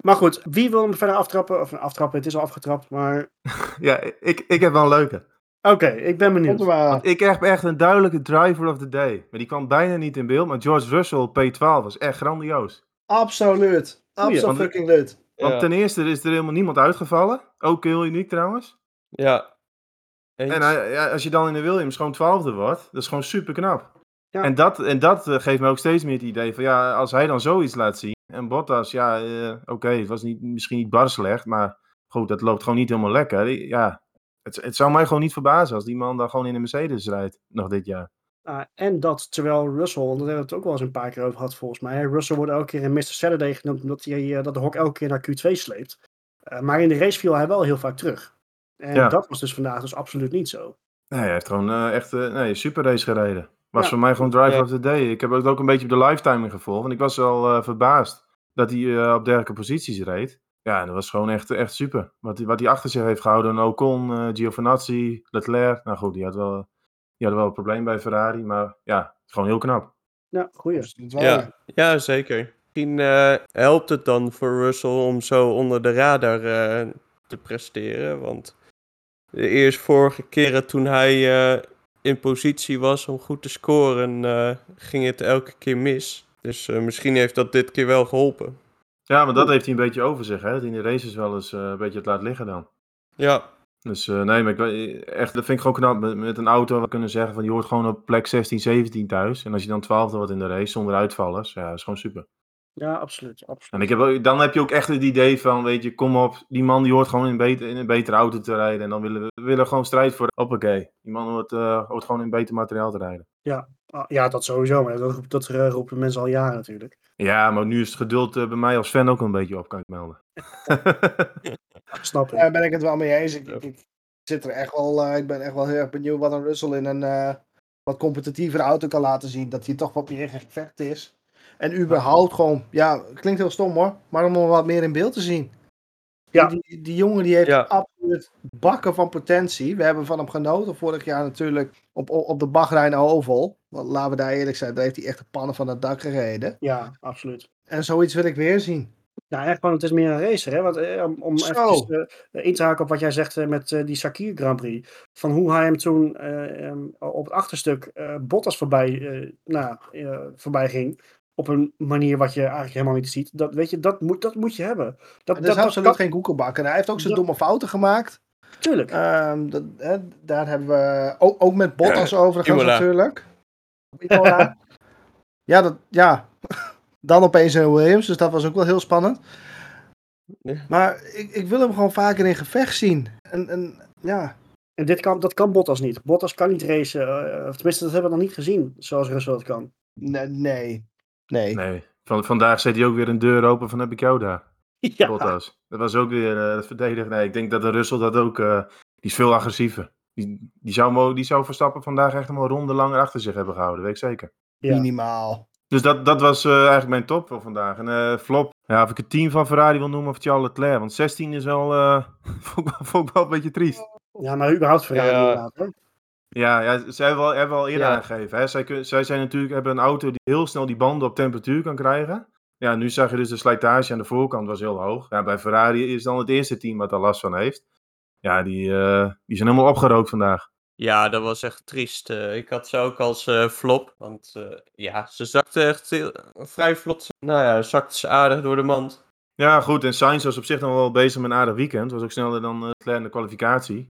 Maar goed, wie wil hem verder aftrappen? Of aftrappen, het is al afgetrapt, maar... *laughs* ja, ik, ik heb wel een leuke. Oké, okay, ik ben benieuwd. Want ik heb echt een duidelijke driver of the day. Maar die kwam bijna niet in beeld. Maar George Russell P12 was echt grandioos. Absoluut. Absoluut fucking leuk. Want ja. ten eerste is er helemaal niemand uitgevallen. Ook heel uniek trouwens. Ja. Eens. En ja, als je dan in de Williams gewoon twaalfde wordt, dat is gewoon super knap. Ja. En dat, en dat uh, geeft me ook steeds meer het idee van ja, als hij dan zoiets laat zien. En Bottas, ja, uh, oké, okay, het was niet, misschien niet bar slecht, maar goed, dat loopt gewoon niet helemaal lekker. Ja, het, het zou mij gewoon niet verbazen als die man dan gewoon in een Mercedes rijdt, nog dit jaar. Uh, en dat terwijl Russell, want daar hebben we het ook wel eens een paar keer over gehad volgens mij. Russell wordt elke keer in Mr. Saturday genoemd omdat hij dat de hok elke keer naar Q2 sleept. maar in de race viel hij wel heel vaak terug. En ja. dat was dus vandaag dus absoluut niet zo. Nee, hij heeft gewoon uh, echt uh, nee, super race gereden. Was ja. voor mij gewoon driver ja. of the day. Ik heb het ook een beetje op de lifetime gevolgd. Want ik was wel uh, verbaasd dat hij op dergelijke posities reed. Ja, en dat was gewoon echt, echt super. Wat hij, wat hij achter zich heeft gehouden. Ocon, Giovinazzi, Leclerc. Nou goed, die had wel, die hadden wel een probleem bij Ferrari. Maar ja, gewoon heel knap. Ja, goeie. Ja, ja zeker. Misschien helpt het dan voor Russell om zo onder de radar te presteren. Want de eerst vorige keren toen hij uh, in positie was om goed te scoren, uh, ging het elke keer mis. Dus uh, misschien heeft dat dit keer wel geholpen. Ja, maar dat heeft hij een beetje over zich, hè? Dat hij in de races wel eens een beetje het laat liggen dan. Ja. Dus nee, maar ik, echt, dat vind ik gewoon knap. Met, met een auto we kunnen zeggen van je hoort gewoon op plek 16, 17 thuis. En als je dan 12 wordt in de race zonder uitvallers, ja, dat is gewoon super. Ja, absoluut. absoluut. En ik heb, dan heb je ook echt het idee van, weet je, kom op, die man die hoort gewoon in, beter, in een betere auto te rijden. En dan willen we willen gewoon strijd voor. Hoppakee. Die man hoort, uh, hoort gewoon in beter materiaal te rijden. Ja, ja dat sowieso. Maar dat, dat roepen mensen al jaren natuurlijk. Ja, maar nu is het geduld uh, bij mij als fan ook een beetje op, kan ik melden. *laughs* Snap ik. Daar ben ik het wel mee eens. Ik, ik, ik zit er echt wel, ik ben echt wel heel erg benieuwd wat een Russell in een wat competitievere auto kan laten zien. Dat hij toch wat meer gevecht is. En überhaupt gewoon, ja, klinkt heel stom hoor, maar om hem wat meer in beeld te zien. Ja. Die, jongen die heeft Ja. absoluut bakken van potentie. We hebben van hem genoten vorig jaar natuurlijk op, op, de Bahrein Oval. Want laten we daar eerlijk zijn, daar heeft hij echt de pannen van het dak gereden. Ja, absoluut. En zoiets wil ik weer zien. Nou, echt gewoon, het is meer een racer, hè? Want, eh, om om even in te haken op wat jij zegt eh, met eh, die Sakir Grand Prix. Van hoe hij hem toen eh, op het achterstuk eh, Bottas voorbij, eh, nou, eh, voorbij ging. Op een manier wat je eigenlijk helemaal niet ziet. Dat, weet je, dat, moet, dat moet je hebben. Dat, Dat, is absoluut kan- geen koekenbakker. Hij heeft ook zijn domme fouten gemaakt. Tuurlijk. Ehm, dat, hè, daar hebben we ook, ook met Bottas overigens Imola. natuurlijk. Imola. ja, dat, ja, *laughs* dan opeens een Williams, dus dat was ook wel heel spannend. Maar ik, ik wil hem gewoon vaker in gevecht zien. En, en ja, En dit kan, dat kan Bottas niet. Bottas kan niet racen. eh, of tenminste, dat hebben we nog niet gezien. Zoals Russell dat kan. nee, nee. Nee. Nee. Van, vandaag zet hij ook weer een deur open van heb ik jou daar. Ja, Bottas. Dat was ook weer eh, het verdedigen. Nee, ik denk dat de Russell dat ook... eh, die is veel agressiever. Die, die, zou, die zou Verstappen vandaag echt nog een ronde langer achter zich hebben gehouden. Weet ik zeker. ja. Minimaal. Dus dat, dat was eh, eigenlijk mijn top voor vandaag. En flop. Ja, of ik het team van Ferrari wil noemen of Charles Leclerc. Want 16 is wel, eh *laughs* vond, ik wel, vond ik wel een beetje triest. ja, maar überhaupt Ferrari Ja. inderdaad. Hè? Ja, ja zij hebben, wel, hebben wel eerder Ja. aangegeven. Hè? Zij, kun- zij zijn natuurlijk, hebben een auto die heel snel die banden op temperatuur kan krijgen. Ja, nu zag je dus de slijtage aan de voorkant was heel hoog. Ja, bij Ferrari is dan het eerste team wat daar last van heeft. Ja, die, eh, die zijn helemaal opgerookt vandaag. Ja, dat was echt triest. Eh, ik had ze ook als eh, flop. Want eh, ja, ze zakte echt heel- vrij vlot. Nou ja, zakte ze aardig door de mand. Ja, goed. En Sainz was op zich nog wel bezig met een aardig weekend. Was ook sneller dan eh, Leclerc in de kwalificatie.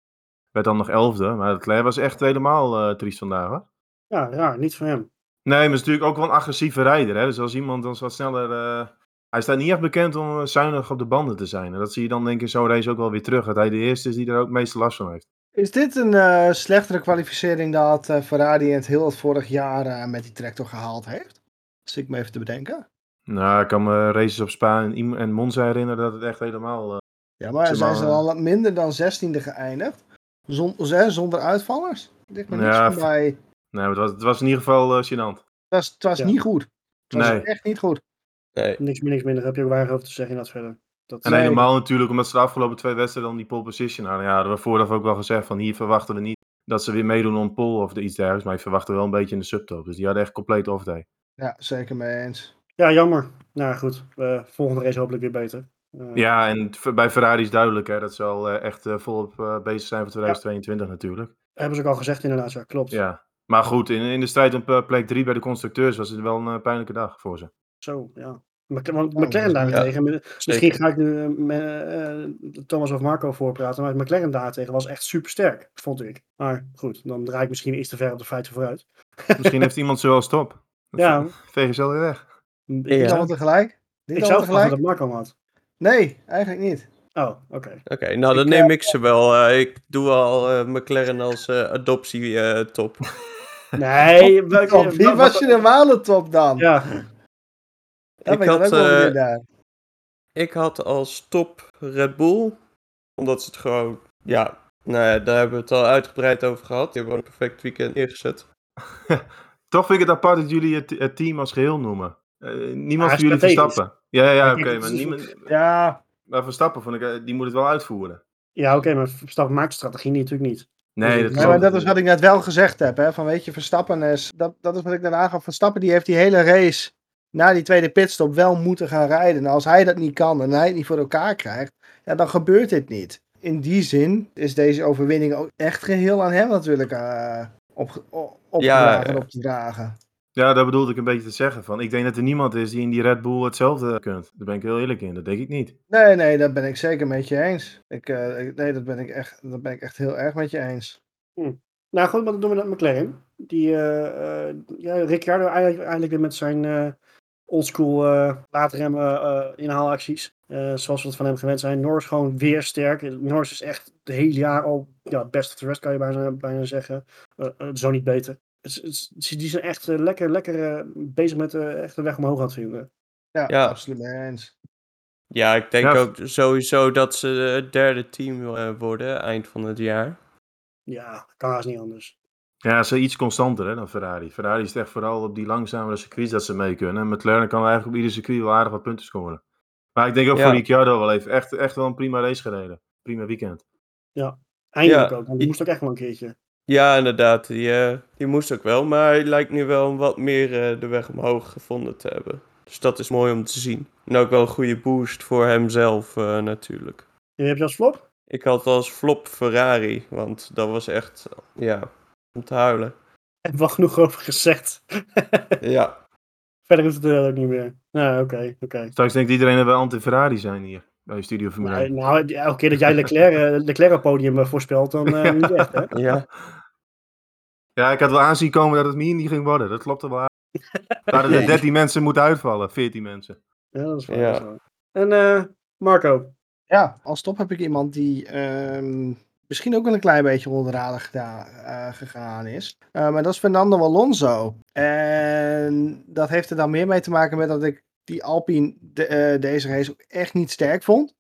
Werd dan nog elfde. Maar Leclerc was echt helemaal eh, triest vandaag. Hoor. Ja, raar. Niet voor hem. Nee, maar het is natuurlijk ook wel een agressieve rijder. Hè? Dus als iemand dan wat sneller... eh, Hij staat niet echt bekend om eh, zuinig op de banden te zijn. En dat zie je dan denk ik in zo'n race ook wel weer terug. Dat hij de eerste is die er ook het meeste last van heeft. Is dit een eh, slechtere kwalificering dan dat eh, Ferrari in het heel het vorig jaar eh, met die tractor gehaald heeft? Dus ik me even te bedenken. Nou, ik kan me races op Spa en, en Monza herinneren dat het echt helemaal... eh, Ja, maar zijn ze al wat minder dan 16e geëindigd? Zon, zonder uitvallers? Ligt me niks Ja, van bij. nee, maar het was, het was in ieder geval eh gênant. Het was, het was Ja. niet goed. Het was Nee. echt niet goed. Nee. Niks meer, niks minder. Heb je ook weinig over te zeggen inderdaad verder. Dat, En Nee. helemaal natuurlijk omdat ze de afgelopen twee wedstrijden dan die pole position hadden. Ja, hadden we vooraf ook wel gezegd van hier verwachten we niet dat ze weer meedoen om pole of iets dergelijks. Maar je verwachten wel een beetje in de subtop. Dus die hadden echt compleet off-day. Ja, zeker mee eens. Ja, jammer. Nou goed, eh, volgende race hopelijk weer beter. Eh, Ja, en bij Ferrari is duidelijk hè, dat ze al eh, echt eh, volop bezig zijn voor 2022 natuurlijk. Hebben ze ook al gezegd inderdaad, ja, klopt. Ja. Maar goed, in, in de strijd om eh, plek 3 bij de constructeurs was het wel een pijnlijke dag voor ze. Zo, ja. Want Oh, McLaren is- daarentegen, misschien ga ik nu Thomas of Marco voorpraten, maar McLaren daarentegen was echt super sterk, vond ik. Maar goed, dan draai ik misschien iets te ver op de feiten vooruit. Misschien heeft iemand ze wel stop. Ja, *laughs* Vegen ze alweer weg. Niet Ja. allemaal tegelijk? Niet ik allemaal zou tegelijk? dat Marco had. Nee, eigenlijk niet. Oh, oké. Oké, nou dan Ik, neem ik ze wel. Eh, ik doe al eh, McLaren als eh, adoptie eh, top. *laughs* Nee, welke- Top, wie was je normale top dan? Ja, Daar ik had, eh, naar. Ik had als top Red Bull. Omdat ze het gewoon. Ja, nou ja, daar hebben we het al uitgebreid over gehad. Die hebben gewoon een perfect weekend neergezet. *laughs* Toch vind ik het apart dat jullie het, het team als geheel noemen. Eh, niemand van jullie. Verstappen. Ja, ja, oké. maar, niemand, Ja, maar Verstappen, vond ik, eh, die moet het wel uitvoeren. ja oké, maar Verstappen maakt de strategie natuurlijk niet. Nee, Nee, dat nee, maar dat is wat ik net wel gezegd heb. Hè? Van weet je, Verstappen is. Dat, dat is wat ik net aangaf. Verstappen die heeft die hele race. Na die tweede pitstop wel moeten gaan rijden. En als hij dat niet kan en hij het niet voor elkaar krijgt. Ja, dan gebeurt dit niet. In die zin is deze overwinning ook echt geheel aan hem natuurlijk eh op, op, opgedragen en Ja, op te dragen. Ja, daar bedoelde ik een beetje te zeggen. Van. Ik denk dat er niemand is die in die Red Bull hetzelfde kunt. Daar ben ik heel eerlijk in. Dat denk ik niet. Nee, nee, dat ben ik zeker met je eens. Ik, eh, ik- nee, dat ben ik, echt, dat ben ik echt heel erg met je eens. Nou goed, maar dan doen we dat met McLaren. Die, eh, eh, ja, Ricciardo eigenlijk, eigenlijk weer met zijn eh oldschool eh laadremmen eh, inhaalacties. Eh, zoals we het van hem gewend zijn. Norris gewoon weer sterk. Norris is echt het hele jaar al ja, best of the rest kan je bijna, bijna zeggen. Zo niet beter. Die zijn echt eh, lekker, lekker eh, bezig met eh, echt de weg omhoog aan het vinden. Ja, Ja. absoluut mee eens. Ja, ik denk Ja, ook sowieso dat ze het derde team worden eind van het jaar. Ja, kan haast niet anders. Ja, ze zijn iets constanter hè, dan Ferrari. Ferrari is echt vooral op die langzamere circuits dat ze mee kunnen. En McLaren kan eigenlijk op ieder circuit wel aardig wat punten scoren. Maar ik denk ook Ja. voor Ricciardo wel even echt, echt wel een prima race gereden. Prima weekend. Eindelijk Ja. ook, want die moest ook echt wel een keertje. Ja, inderdaad. Die, eh, die moest ook wel. Maar hij lijkt nu wel wat meer eh, de weg omhoog gevonden te hebben. Dus dat is mooi om te zien. En ook wel een goede boost voor hemzelf eh, natuurlijk. En heb je als flop? Ik had als flop Ferrari. Want dat was echt, ja, om te huilen. Heb wel genoeg over gezegd. *laughs* Ja, Verder hoeft het er ook niet meer. Nou, oké, oké. Straks denkt iedereen dat we anti-Ferrari zijn hier. Bij Studio Formule Nou, 1. nou, elke keer dat jij Leclerc, Leclerc op podium voorspelt, dan eh, niet echt, hè? ja. Ja, ik had wel aanzien komen dat het me niet ging worden. Dat klopte wel aan. *laughs* Er hadden er 13 mensen moeten uitvallen. 14 mensen. Ja, dat is waar. Ja. dat waar. En eh, Marco, Ja, als top heb ik iemand die ehm, misschien ook wel een klein beetje onder de radar geda- eh, gegaan is. Eh, maar dat is Fernando Alonso. En dat heeft er dan meer mee te maken met dat ik die Alpine de- eh, deze race ook echt niet sterk vond.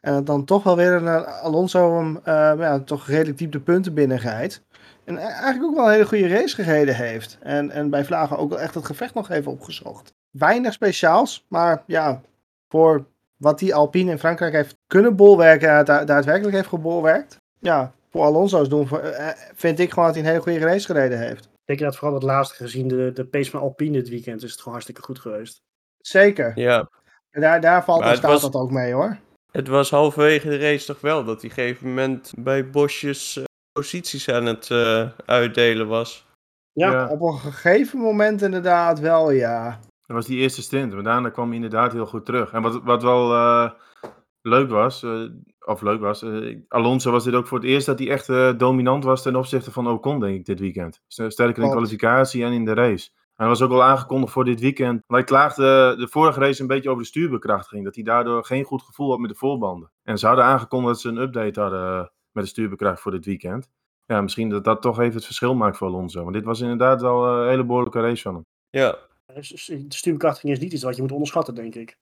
En dat dan toch wel weer een Alonso hem eh, ja, toch redelijk diep de punten binnenrijdt. En e- eigenlijk ook wel een hele goede race gereden heeft. En, en bij Vlagen ook wel echt het gevecht nog even opgezocht. Weinig speciaals, maar ja, voor wat die Alpine in Frankrijk heeft kunnen bolwerken, en da- daadwerkelijk heeft gebolwerkt. Ja, voor Alonso's doen eh, eh, vind ik gewoon dat hij een hele goede race gereden heeft. ik had vooral het laatste gezien, de, de pace van Alpine dit weekend, is het gewoon hartstikke goed geweest. Zeker. ja. Daar, daar valt en het staat was- dat ook mee hoor. Het was halverwege de race toch wel dat hij op een gegeven moment bij bosjes eh, posities aan het eh, uitdelen was. Ja, Ja. Op een gegeven moment inderdaad wel, ja. Dat was die eerste stint. Maar daarna kwam hij inderdaad heel goed terug. En wat, wat wel eh, leuk was, eh, of leuk was, Alonso was dit ook voor het eerst dat hij echt eh, dominant was ten opzichte van Ocon, denk ik, dit weekend. Ster- Sterker in Klopt. kwalificatie en in de race. En dat was ook al aangekondigd voor dit weekend. Want hij klaagde de vorige race een beetje over de stuurbekrachtiging. Dat hij daardoor geen goed gevoel had met de voorbanden. En ze hadden aangekondigd dat ze een update hadden eh, met de stuurbekracht voor dit weekend. Ja, misschien dat dat toch even het verschil maakt voor Alonso. Want dit was inderdaad wel eh, een hele behoorlijke race van hem. Ja, Dus de stuurbekrachtiging is niet iets wat je moet onderschatten, denk ik.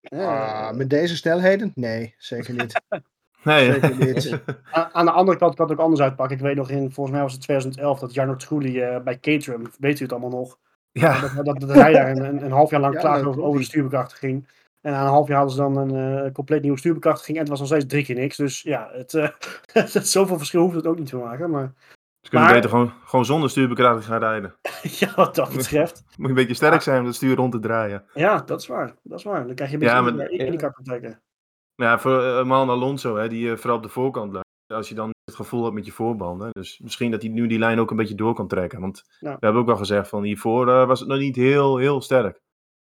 Ja, Ah, met deze snelheden? Nee, zeker niet. *laughs* Nee? Zeker niet. *laughs* Aan de andere kant kan het ook anders uitpakken. Ik weet nog in, volgens mij was het 2011, dat Jarno Trulli eh, bij Caterham, weet u het allemaal nog, ja. dat, dat, dat hij daar een, een, half jaar lang Ja, klaagde dat over, over de stuurbekrachtiging. En na een half jaar hadden ze dan een eh, compleet nieuwe stuurbekrachtiging en het was nog steeds drie keer niks. Dus ja, het, eh, *laughs* het, zoveel verschil hoeft het ook niet te maken. Maar Ze kunnen Maar- beter gewoon, gewoon zonder stuurbekrachtiging gaan rijden. *laughs* ja, wat dat betreft. Moet je een beetje sterk zijn om het stuur rond te draaien. Ja, dat is waar. Dat is waar. Dan krijg je een Ja, beetje maar- in die IndyCar praktijken. Ja, voor eh, man Alonso, hè, die eh, vooral op de voorkant blijft. Als je dan het gevoel hebt met je voorbanden. Dus misschien dat hij nu die lijn ook een beetje door kan trekken. Want Ja. we hebben ook al gezegd van hiervoor eh, was het nog niet heel, heel sterk.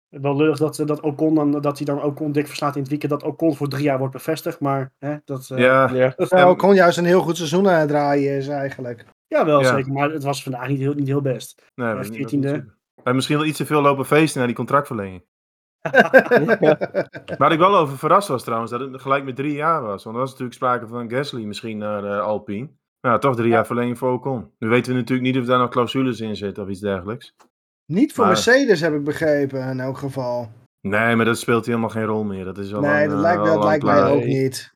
Wel lullig dat, dat Ocon dan, dat hij dan Ocon dik verslaat in het weekend. Dat Ocon voor drie jaar wordt bevestigd. Maar hè, dat... eh, ja, ja. Nou, kon juist een heel goed seizoen aan het draaien is eigenlijk. Ja, wel Ja. zeker. Maar het was vandaag niet heel, niet heel best. nee, Ja, dat is niet- dat is 14e. niet super. Hij heeft misschien wel iets te veel lopen feesten naar die contractverlenging. *laughs* Waar ik wel over verrast was trouwens, dat het gelijk met drie jaar was. Want er was natuurlijk sprake van Gasly misschien naar eh, Alpine. Maar ja, toch drie jaar verlenging voor Ocon. Nu weten we natuurlijk niet of daar nog clausules in zitten of iets dergelijks. Niet voor Maar- Mercedes heb ik begrepen in elk geval. Nee, maar dat speelt helemaal geen rol meer. Dat is al Nee, dat eh, lijkt, al dat lijkt mij ook niet.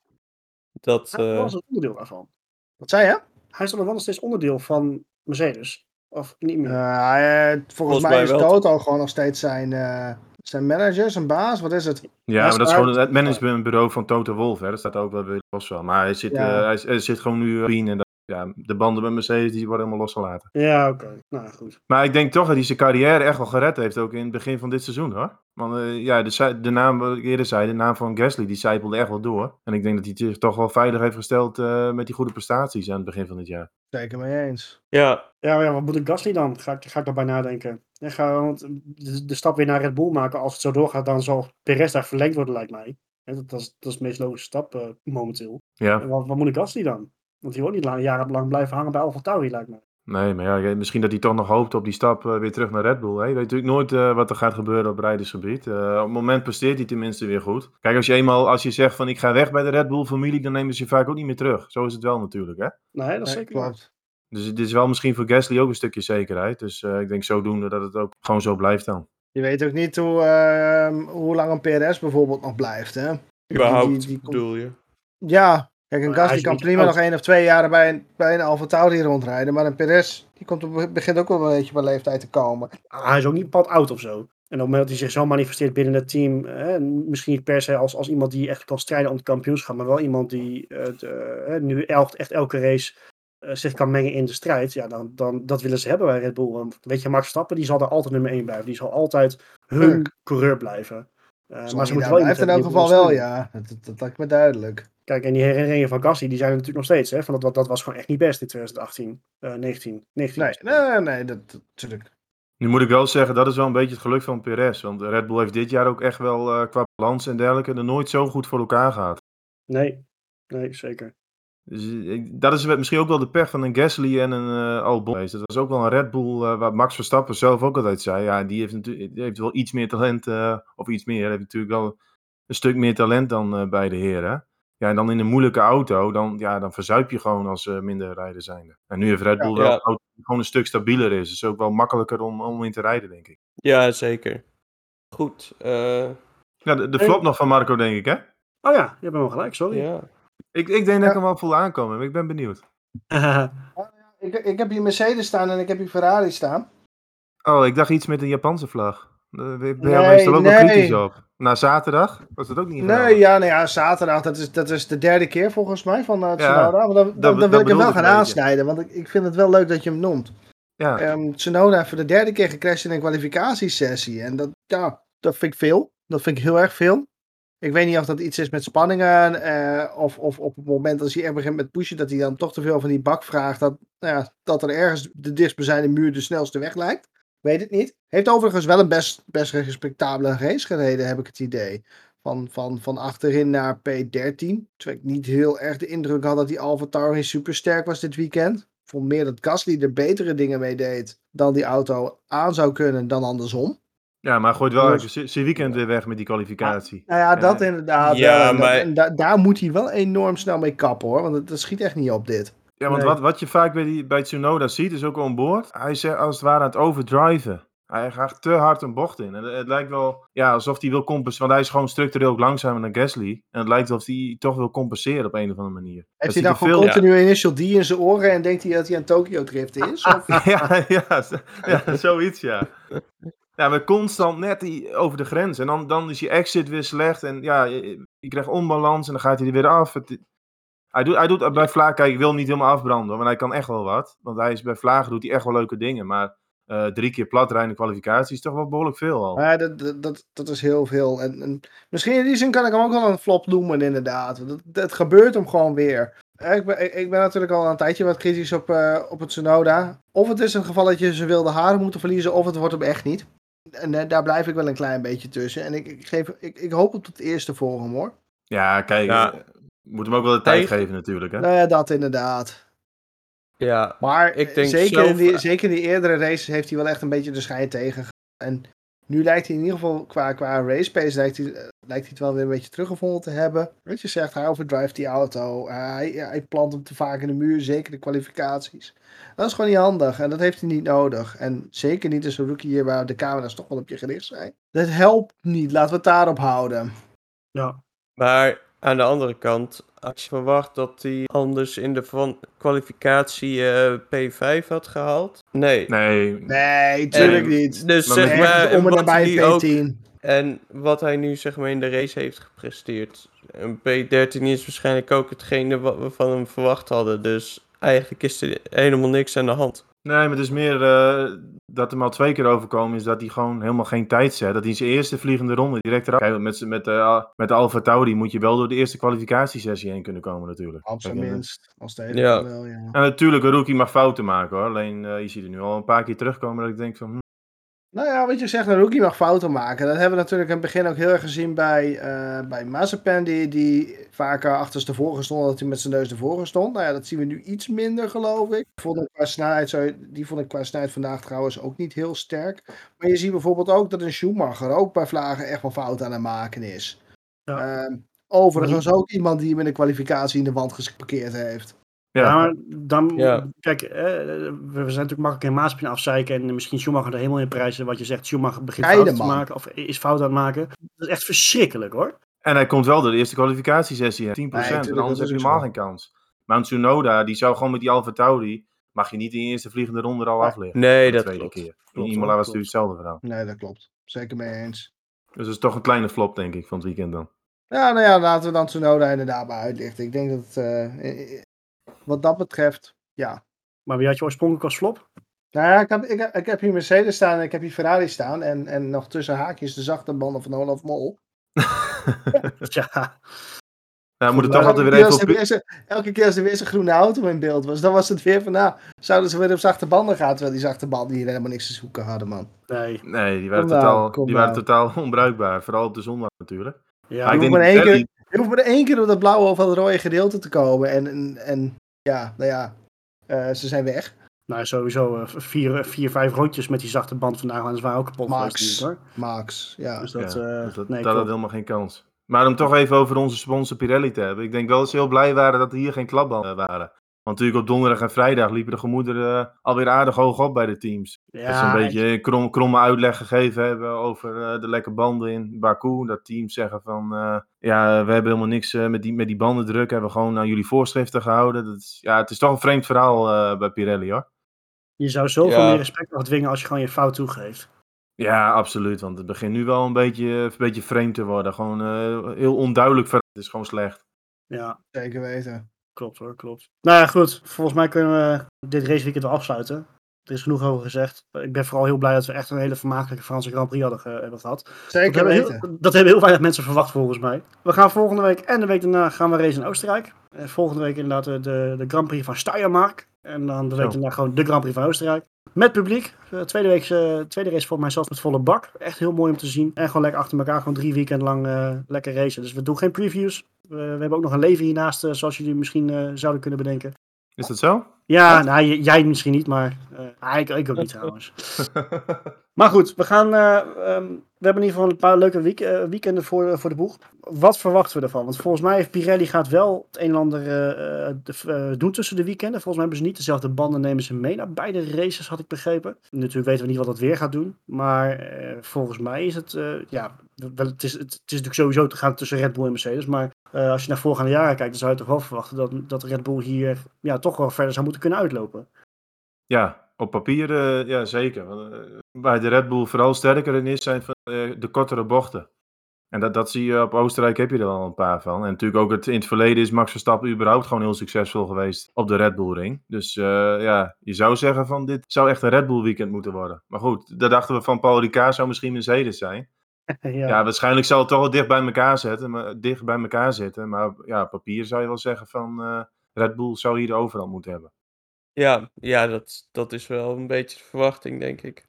Dat, Hij eh, was een onderdeel daarvan. Wat zei je? Hij is dan wel nog steeds onderdeel van Mercedes. Of niet meer. Eh, eh, volgens, Volgens mij mij is wel. Toto gewoon nog steeds zijn, eh, zijn manager, zijn baas. Wat is het? Ja, maar dat is gewoon het managementbureau van Toto Wolff. Hè. Dat staat ook wel weer los van. Maar hij zit, Ja. eh, hij, hij zit gewoon nu in en dat, ja, de banden met Mercedes die worden helemaal losgelaten. Ja, oké. Nou, goed. Maar ik denk toch dat hij zijn carrière echt wel gered heeft, ook in het begin van dit seizoen hoor. Want eh, ja, de, de naam, wat ik eerder zei, de naam van Gasly, die zijpelde echt wel door. En ik denk dat hij zich toch wel veilig heeft gesteld eh, met die goede prestaties aan het begin van dit jaar. Zeker mee eens. ja, Ja, maar ja, wat moet ik Gasly dan? Ga ik, ga ik daarbij nadenken. Ja, ga, want de, de stap weer naar Red Bull maken, als het zo doorgaat, dan zal Perez daar verlengd worden, lijkt mij. Hè, dat, dat, is, dat is de meest logische stap eh, momenteel. Ja, En wat, wat moet ik Gasly dan? Want die wil niet lang, jarenlang blijven hangen bij Alfa Tauri, lijkt mij. nee, maar ja, misschien dat hij toch nog hoopt op die stap eh, weer terug naar Red Bull. Hè. Je weet natuurlijk nooit eh, wat er gaat gebeuren op rijdersgebied. Eh, op het moment presteert hij tenminste weer goed. Kijk, als je eenmaal, als je zegt van ik ga weg bij de Red Bull familie, dan nemen ze je vaak ook niet meer terug. Zo is het wel natuurlijk, hè. Nee, dat is Nee, zeker klopt. Dus het is wel misschien voor Gasly ook een stukje zekerheid. Dus eh, ik denk zodoende dat het ook gewoon zo blijft dan. Je weet ook niet hoe, ehm, hoe lang een PRS bijvoorbeeld nog blijft. Hè? überhaupt die- die komt- bedoel je. Ja, kijk, een is kan prima nog één of twee jaren bij een, bij een Alfa Tauri rondrijden. Maar een Perez, die komt begint ook wel een beetje bij leeftijd te komen. Ah, hij is ook niet bepaald oud of zo. En op het moment dat hij zich zo manifesteert binnen het team, hè, misschien niet per se als, als iemand die echt kan strijden om het kampioenschap, maar wel iemand die eh, de, nu elk, echt elke race eh, zich kan mengen in de strijd, ja, dan, dan dat willen ze hebben bij Red Bull. Want weet je, Max Stappen, die zal er altijd nummer 1 blijven. Die zal altijd hun coureur blijven. Zo maar ze moeten wel blijft in elk geval wel, ja. Dat, dat, dat lijkt me duidelijk. Kijk, en die herinneringen van Gasly, die zijn er natuurlijk nog steeds. Hè? Van dat, dat, dat was gewoon echt niet best in 2018, eh 19. 19 Nee, nee, nee, dat, dat- natuurlijk. Nu moet ik wel zeggen, dat is wel een beetje het geluk van Perez. Want Red Bull heeft dit jaar ook echt wel eh, qua balans en dergelijke er nooit zo goed voor elkaar gehad. Nee, nee, zeker. Dus ik- dat is misschien ook wel de pech van een Gasly en een eh Albon. geweest. Dat was ook wel een Red Bull, eh, waar Max Verstappen zelf ook altijd zei. Ja, die heeft, natuurlijk, die heeft wel iets meer talent, eh, of iets meer. Hij heeft natuurlijk wel een stuk meer talent dan eh, beide heren. Ja, en dan in een moeilijke auto, dan, ja, dan verzuip je gewoon als eh, minder rijder zijnde. En nu heeft Red Bull wel Ja. een auto die gewoon een stuk stabieler is. Dus ook wel makkelijker om, om in te rijden, denk ik. Ja, zeker. Goed. eh, Ja, de, de En- flop nog van Marco, denk ik, hè? Oh ja, je hebt hem wel gelijk, sorry. ja. Ik, ik denk dat ik hem wel voel aankomen, maar ik ben benieuwd. *laughs* Ik, ik heb hier Mercedes staan en ik heb hier Ferrari staan. Oh, ik dacht iets met een Japanse vlag. Daar ben Nee, jij meestal ook wel nee. kritisch op. Na zaterdag was dat ook niet Nee, ja, nee, ja, zaterdag, dat is, dat is de derde keer volgens mij van uh, Tsunoda. Maar dan, dan, dan dat wil ik hem wel gaan aansnijden, want ik, ik vind het wel leuk dat je hem noemt. Ja. Ehm Tsunoda heeft voor de derde keer gecrashed in een kwalificatiesessie. En dat, ja, dat vind ik veel. Dat vind ik heel erg veel. Ik weet niet of dat iets is met spanningen. eh, of, of op het moment als hij echt begint met pushen, dat hij dan toch te veel van die bak vraagt. Dat, nou dat er ergens de dichtstbijzijnde muur de snelste weg lijkt. Weet het niet. Heeft overigens wel een best, best respectabele race gereden, heb ik het idee. Van, van, van achterin naar P13. Terwijl ik niet heel erg de indruk had dat die Alfa Tauri super sterk was dit weekend. Ik vond meer dat Gasly er betere dingen mee deed dan die auto aan zou kunnen dan andersom. Ja, maar gooit wel Dus- zijn weekend weer weg met die kwalificatie. Nou ja, dat Eh, inderdaad. ja, wel. En dat- maar- en da- daar moet hij wel enorm snel mee kappen hoor. Want het, dat schiet echt niet op dit. Ja, want Nee. wat, wat je vaak bij, die, bij Tsunoda ziet, is ook onboord. Hij is eh, als het ware aan het overdriven. Hij gaat te hard een bocht in. En het, het lijkt wel ja, alsof hij wil compenseren. Want hij is gewoon structureel ook langzamer dan Gasly. En het lijkt alsof hij toch wil compenseren op een of andere manier. Heeft hij dan gewoon veel- continu initial D in zijn oren en denkt hij dat hij aan Tokyo Drift is? Of? *laughs* ja, ja, ja, zoiets, ja. *laughs* Ja, maar constant net die, over de grens. En dan, dan is je exit weer slecht. En ja, je, je krijgt onbalans en dan gaat hij er weer af. Het, hij, doet, hij doet bij Vlaag, kijk, ik wil hem niet helemaal afbranden, maar hij kan echt wel wat. Want hij is bij Vlagen doet hij echt wel leuke dingen. Maar eh, drie keer plat rijden in de kwalificatie is toch wel behoorlijk veel al. Maar dat, dat, dat, dat is heel veel. En, en misschien in die zin kan ik hem ook wel een flop noemen, inderdaad. Want Het, gebeurt hem gewoon weer. Ik ben, ik- ik ben natuurlijk al een tijdje wat kritisch op, eh, op het Tsunoda. Of het is een geval dat je ze wilde haren moeten verliezen, of het wordt hem echt niet. En eh, daar blijf ik wel een klein beetje tussen. En ik, ik, geef, ik, ik hoop op het eerste voor hem hoor. Ja, kijk, Ja. eh, moet hem ook wel de tijd geven natuurlijk. Hè? Nou ja, dat inderdaad. Ja, Maar Ik denk zeker, zelf- in die, zeker in die eerdere races heeft hij wel echt een beetje de schijn tegen. En nu lijkt hij in ieder geval qua, qua race pace lijkt hij, eh, lijkt hij het wel weer een beetje teruggevonden te hebben. Wat je zegt, hij overdrive die auto. Hij, hij plant hem te vaak in de muur, zeker de kwalificaties. Dat is gewoon niet handig en dat heeft hij niet nodig. En zeker niet als een rookie hier waar de camera's toch wel op je gericht zijn. Dat helpt niet, laten we het daarop houden. Ja, maar aan de andere kant, als je verwacht dat hij anders in de van kwalificatie eh, P5 had gehaald. Nee. Nee, Nee, tuurlijk En- niet. Dus Maar zeg maar, om en nabij hij P10. ook En wat hij nu zeg maar in de race heeft gepresteerd. Een P13 is waarschijnlijk ook hetgene wat we van hem verwacht hadden. Dus eigenlijk is er helemaal niks aan de hand. Nee, maar het is meer eh, dat hem al twee keer overkomen is dat hij gewoon helemaal geen tijd zet. Dat hij zijn eerste vliegende ronde direct eraf. Kijk, met, met, eh, met de Alfa Tauri moet je wel door de eerste kwalificatiesessie heen kunnen komen natuurlijk. Op zijn Kijk, en- minst. Als de hele Ja. wel, ja. En natuurlijk, een rookie mag fouten maken hoor. Alleen eh, je ziet er nu al een paar keer terugkomen dat ik denk van... hm, Nou ja, wat je zegt, een rookie mag fouten maken. Dat hebben we natuurlijk in het begin ook heel erg gezien bij, eh bij Mazepin, die, die vaker achterstevoren stond, dat hij met zijn neus ervoor stond. Nou ja, dat zien we nu iets minder, geloof ik. Ik vond hem qua snelheid, die vond ik qua snelheid vandaag trouwens ook niet heel sterk. Maar je ziet bijvoorbeeld ook dat een Schumacher ook bij Vlagen echt wel fout aan het maken is. Ja. Ehm, overigens ook iemand die hem in de kwalificatie in de wand geparkeerd heeft. Ja, Ja, maar dan, Ja. kijk, eh, we zijn natuurlijk makkelijk in Maaspin afzeiken en misschien Schumacher er helemaal in prijzen. Wat je zegt, Schumacher begint fouten te maken of is fout aan het maken. Dat is echt verschrikkelijk hoor. En hij komt wel door de eerste kwalificatiesessie, hè, 10%. Nee, en anders dat heb je helemaal geen kans. Maar een Tsunoda, die zou gewoon met die Alfa Tauri mag je niet in de eerste vliegende ronde er al afleggen. Nee, dat tweede klopt. keer. In Klopt, Imola was het natuurlijk hetzelfde verhaal. Nee, dat klopt. Zeker mee eens. Dus het is toch een kleine flop, denk ik, van het weekend dan. Ja, nou ja, laten we dan Tsunoda inderdaad maar uitlichten. Ik denk dat het, eh, wat dat betreft, ja. Maar wie had je oorspronkelijk als flop? Nou ja, ik heb, ik, heb- ik heb hier Mercedes staan en ik heb hier Ferrari staan. En, en nog tussen haakjes de zachte banden van Olaf Mol. *laughs* Ja, Nou, we moeten Maar toch altijd weer keer even op... weer elke keer als er weer zo'n groene auto in beeld was, dan was het weer van, nou, zouden ze weer op zachte banden gaan, terwijl die zachte banden hier helemaal niks te zoeken hadden, man. nee. Nee, die waren, Kom nou, totaal, die waren nou. totaal onbruikbaar. Vooral op de zondag natuurlijk. Ja, maar ik je denk maar één Pirelli- Je hoeft maar één keer op dat blauwe of dat rode gedeelte te komen. En, en, en ja, nou ja, eh, ze zijn weg. nou, sowieso eh, vier, vier, vijf rondjes met die zachte band vandaag. En ze waren ook kapot Max. hoor. Max, ja. Dus dat, Ja, eh, dus dat, nee, dat had helemaal geen kans. Maar om toch even over onze sponsor Pirelli te hebben. Ik denk wel dat ze heel blij waren dat er hier geen klapbanden waren. Want natuurlijk op donderdag en vrijdag liepen de gemoederen eh, alweer aardig hoog op bij de teams. dat ze Ja, een beetje een krom, kromme uitleg gegeven hebben over eh, de lekke banden in Baku. Dat teams zeggen van, eh, ja, we hebben helemaal niks eh, met, die, met die bandendruk. Hebben we gewoon aan jullie voorschriften gehouden. Dat is, ja, het is toch een vreemd verhaal eh, bij Pirelli hoor. je zou zoveel Ja. meer respect afdwingen als je gewoon je fout toegeeft. Ja, absoluut. Want het begint nu wel een beetje, een beetje vreemd te worden. Gewoon eh, heel onduidelijk. Het is gewoon slecht. Ja, Zeker weten. Klopt hoor, klopt. Nou ja, goed. Volgens mij kunnen we dit raceweekend wel afsluiten. Er is genoeg over gezegd. Ik ben vooral heel blij dat we echt een hele vermakelijke Franse Grand Prix hadden, ge- hebben gehad. Dat Zeker hebben, weten. heel, dat hebben heel weinig mensen verwacht volgens mij. We gaan volgende week en de week daarna gaan we racen in Oostenrijk. Eh, volgende week inderdaad de, de, de Grand Prix van Steiermark. En dan de week daarna gewoon de Grand Prix van Oostenrijk. Met publiek. Eh, tweede, week, eh, tweede race volgens mij zelfs met volle bak. Echt heel mooi om te zien. En gewoon lekker achter elkaar, gewoon drie weekenden lang eh, lekker racen. Dus we doen geen previews. We, we hebben ook nog een leven hiernaast, zoals jullie misschien zouden kunnen bedenken. Is dat zo? Ja, nou, jij misschien niet, maar ah, ik, ik ook niet *laughs* trouwens. *laughs* Maar goed, we gaan. eh, ehm, we hebben in ieder geval een paar leuke week, eh, weekenden voor, voor de boeg. Wat verwachten we ervan? Want volgens mij heeft Pirelli gaat wel het een en ander eh, eh, de- eh, doen tussen de weekenden. Volgens mij hebben ze niet dezelfde banden nemen ze mee naar beide races, had ik begrepen. Natuurlijk weten we niet wat dat weer gaat doen. Maar eh, volgens mij is het. eh, ja, wel, het, is, het, is natuurlijk sowieso te gaan tussen Red Bull en Mercedes. Maar eh, als je naar voorgaande jaren kijkt, dan zou je toch wel verwachten dat, dat Red Bull hier ja, toch wel verder zou moeten kunnen uitlopen. Ja, op papier eh, ja, zeker. Want, eh, Waar de Red Bull vooral sterker in is, zijn van, eh, de kortere bochten. En dat, dat zie je op Oostenrijk, heb je er al een paar van. En natuurlijk ook het, in het verleden is Max Verstappen überhaupt gewoon heel succesvol geweest op de Red Bull ring. Dus ja, je zou zeggen van dit zou echt een Red Bull weekend moeten worden. Maar goed, daar dachten we van Paul Ricard zou misschien Mercedes zijn. *laughs* ja. Ja, waarschijnlijk zal het toch wel dicht bij elkaar zetten, maar, dicht bij elkaar zitten. Maar ja, op papier zou je wel zeggen van Red Bull zou hier de overhand moeten hebben. Ja, ja dat, dat is wel een beetje de verwachting, denk ik.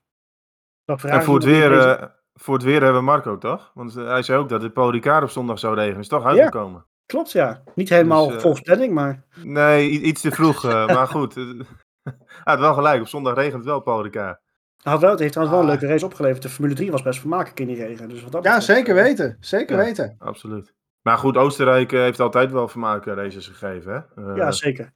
Dan En voor het, weer, eh, voor het weer hebben we Marco, toch? Want eh, hij zei ook dat het Paul Ricard op zondag zou regenen. Is toch uitgekomen? Klopt, ja. Niet helemaal Dus, eh, volgens planning, maar... Nee, i- iets te vroeg. eh, *laughs* maar goed. eh, *laughs* hij had wel gelijk. Op zondag regent het wel, Paul Ricard. Had wel, het heeft trouwens wel een Ah. leuke race opgeleverd. De Formule 3 was best vermakelijk in die regen. Dus wat dat Ja, betreft, zeker eh, weten. Zeker Ja. weten. Absoluut. Maar goed, Oostenrijk eh, heeft altijd wel vermakelijke races gegeven. Hè? Eh, Ja, zeker.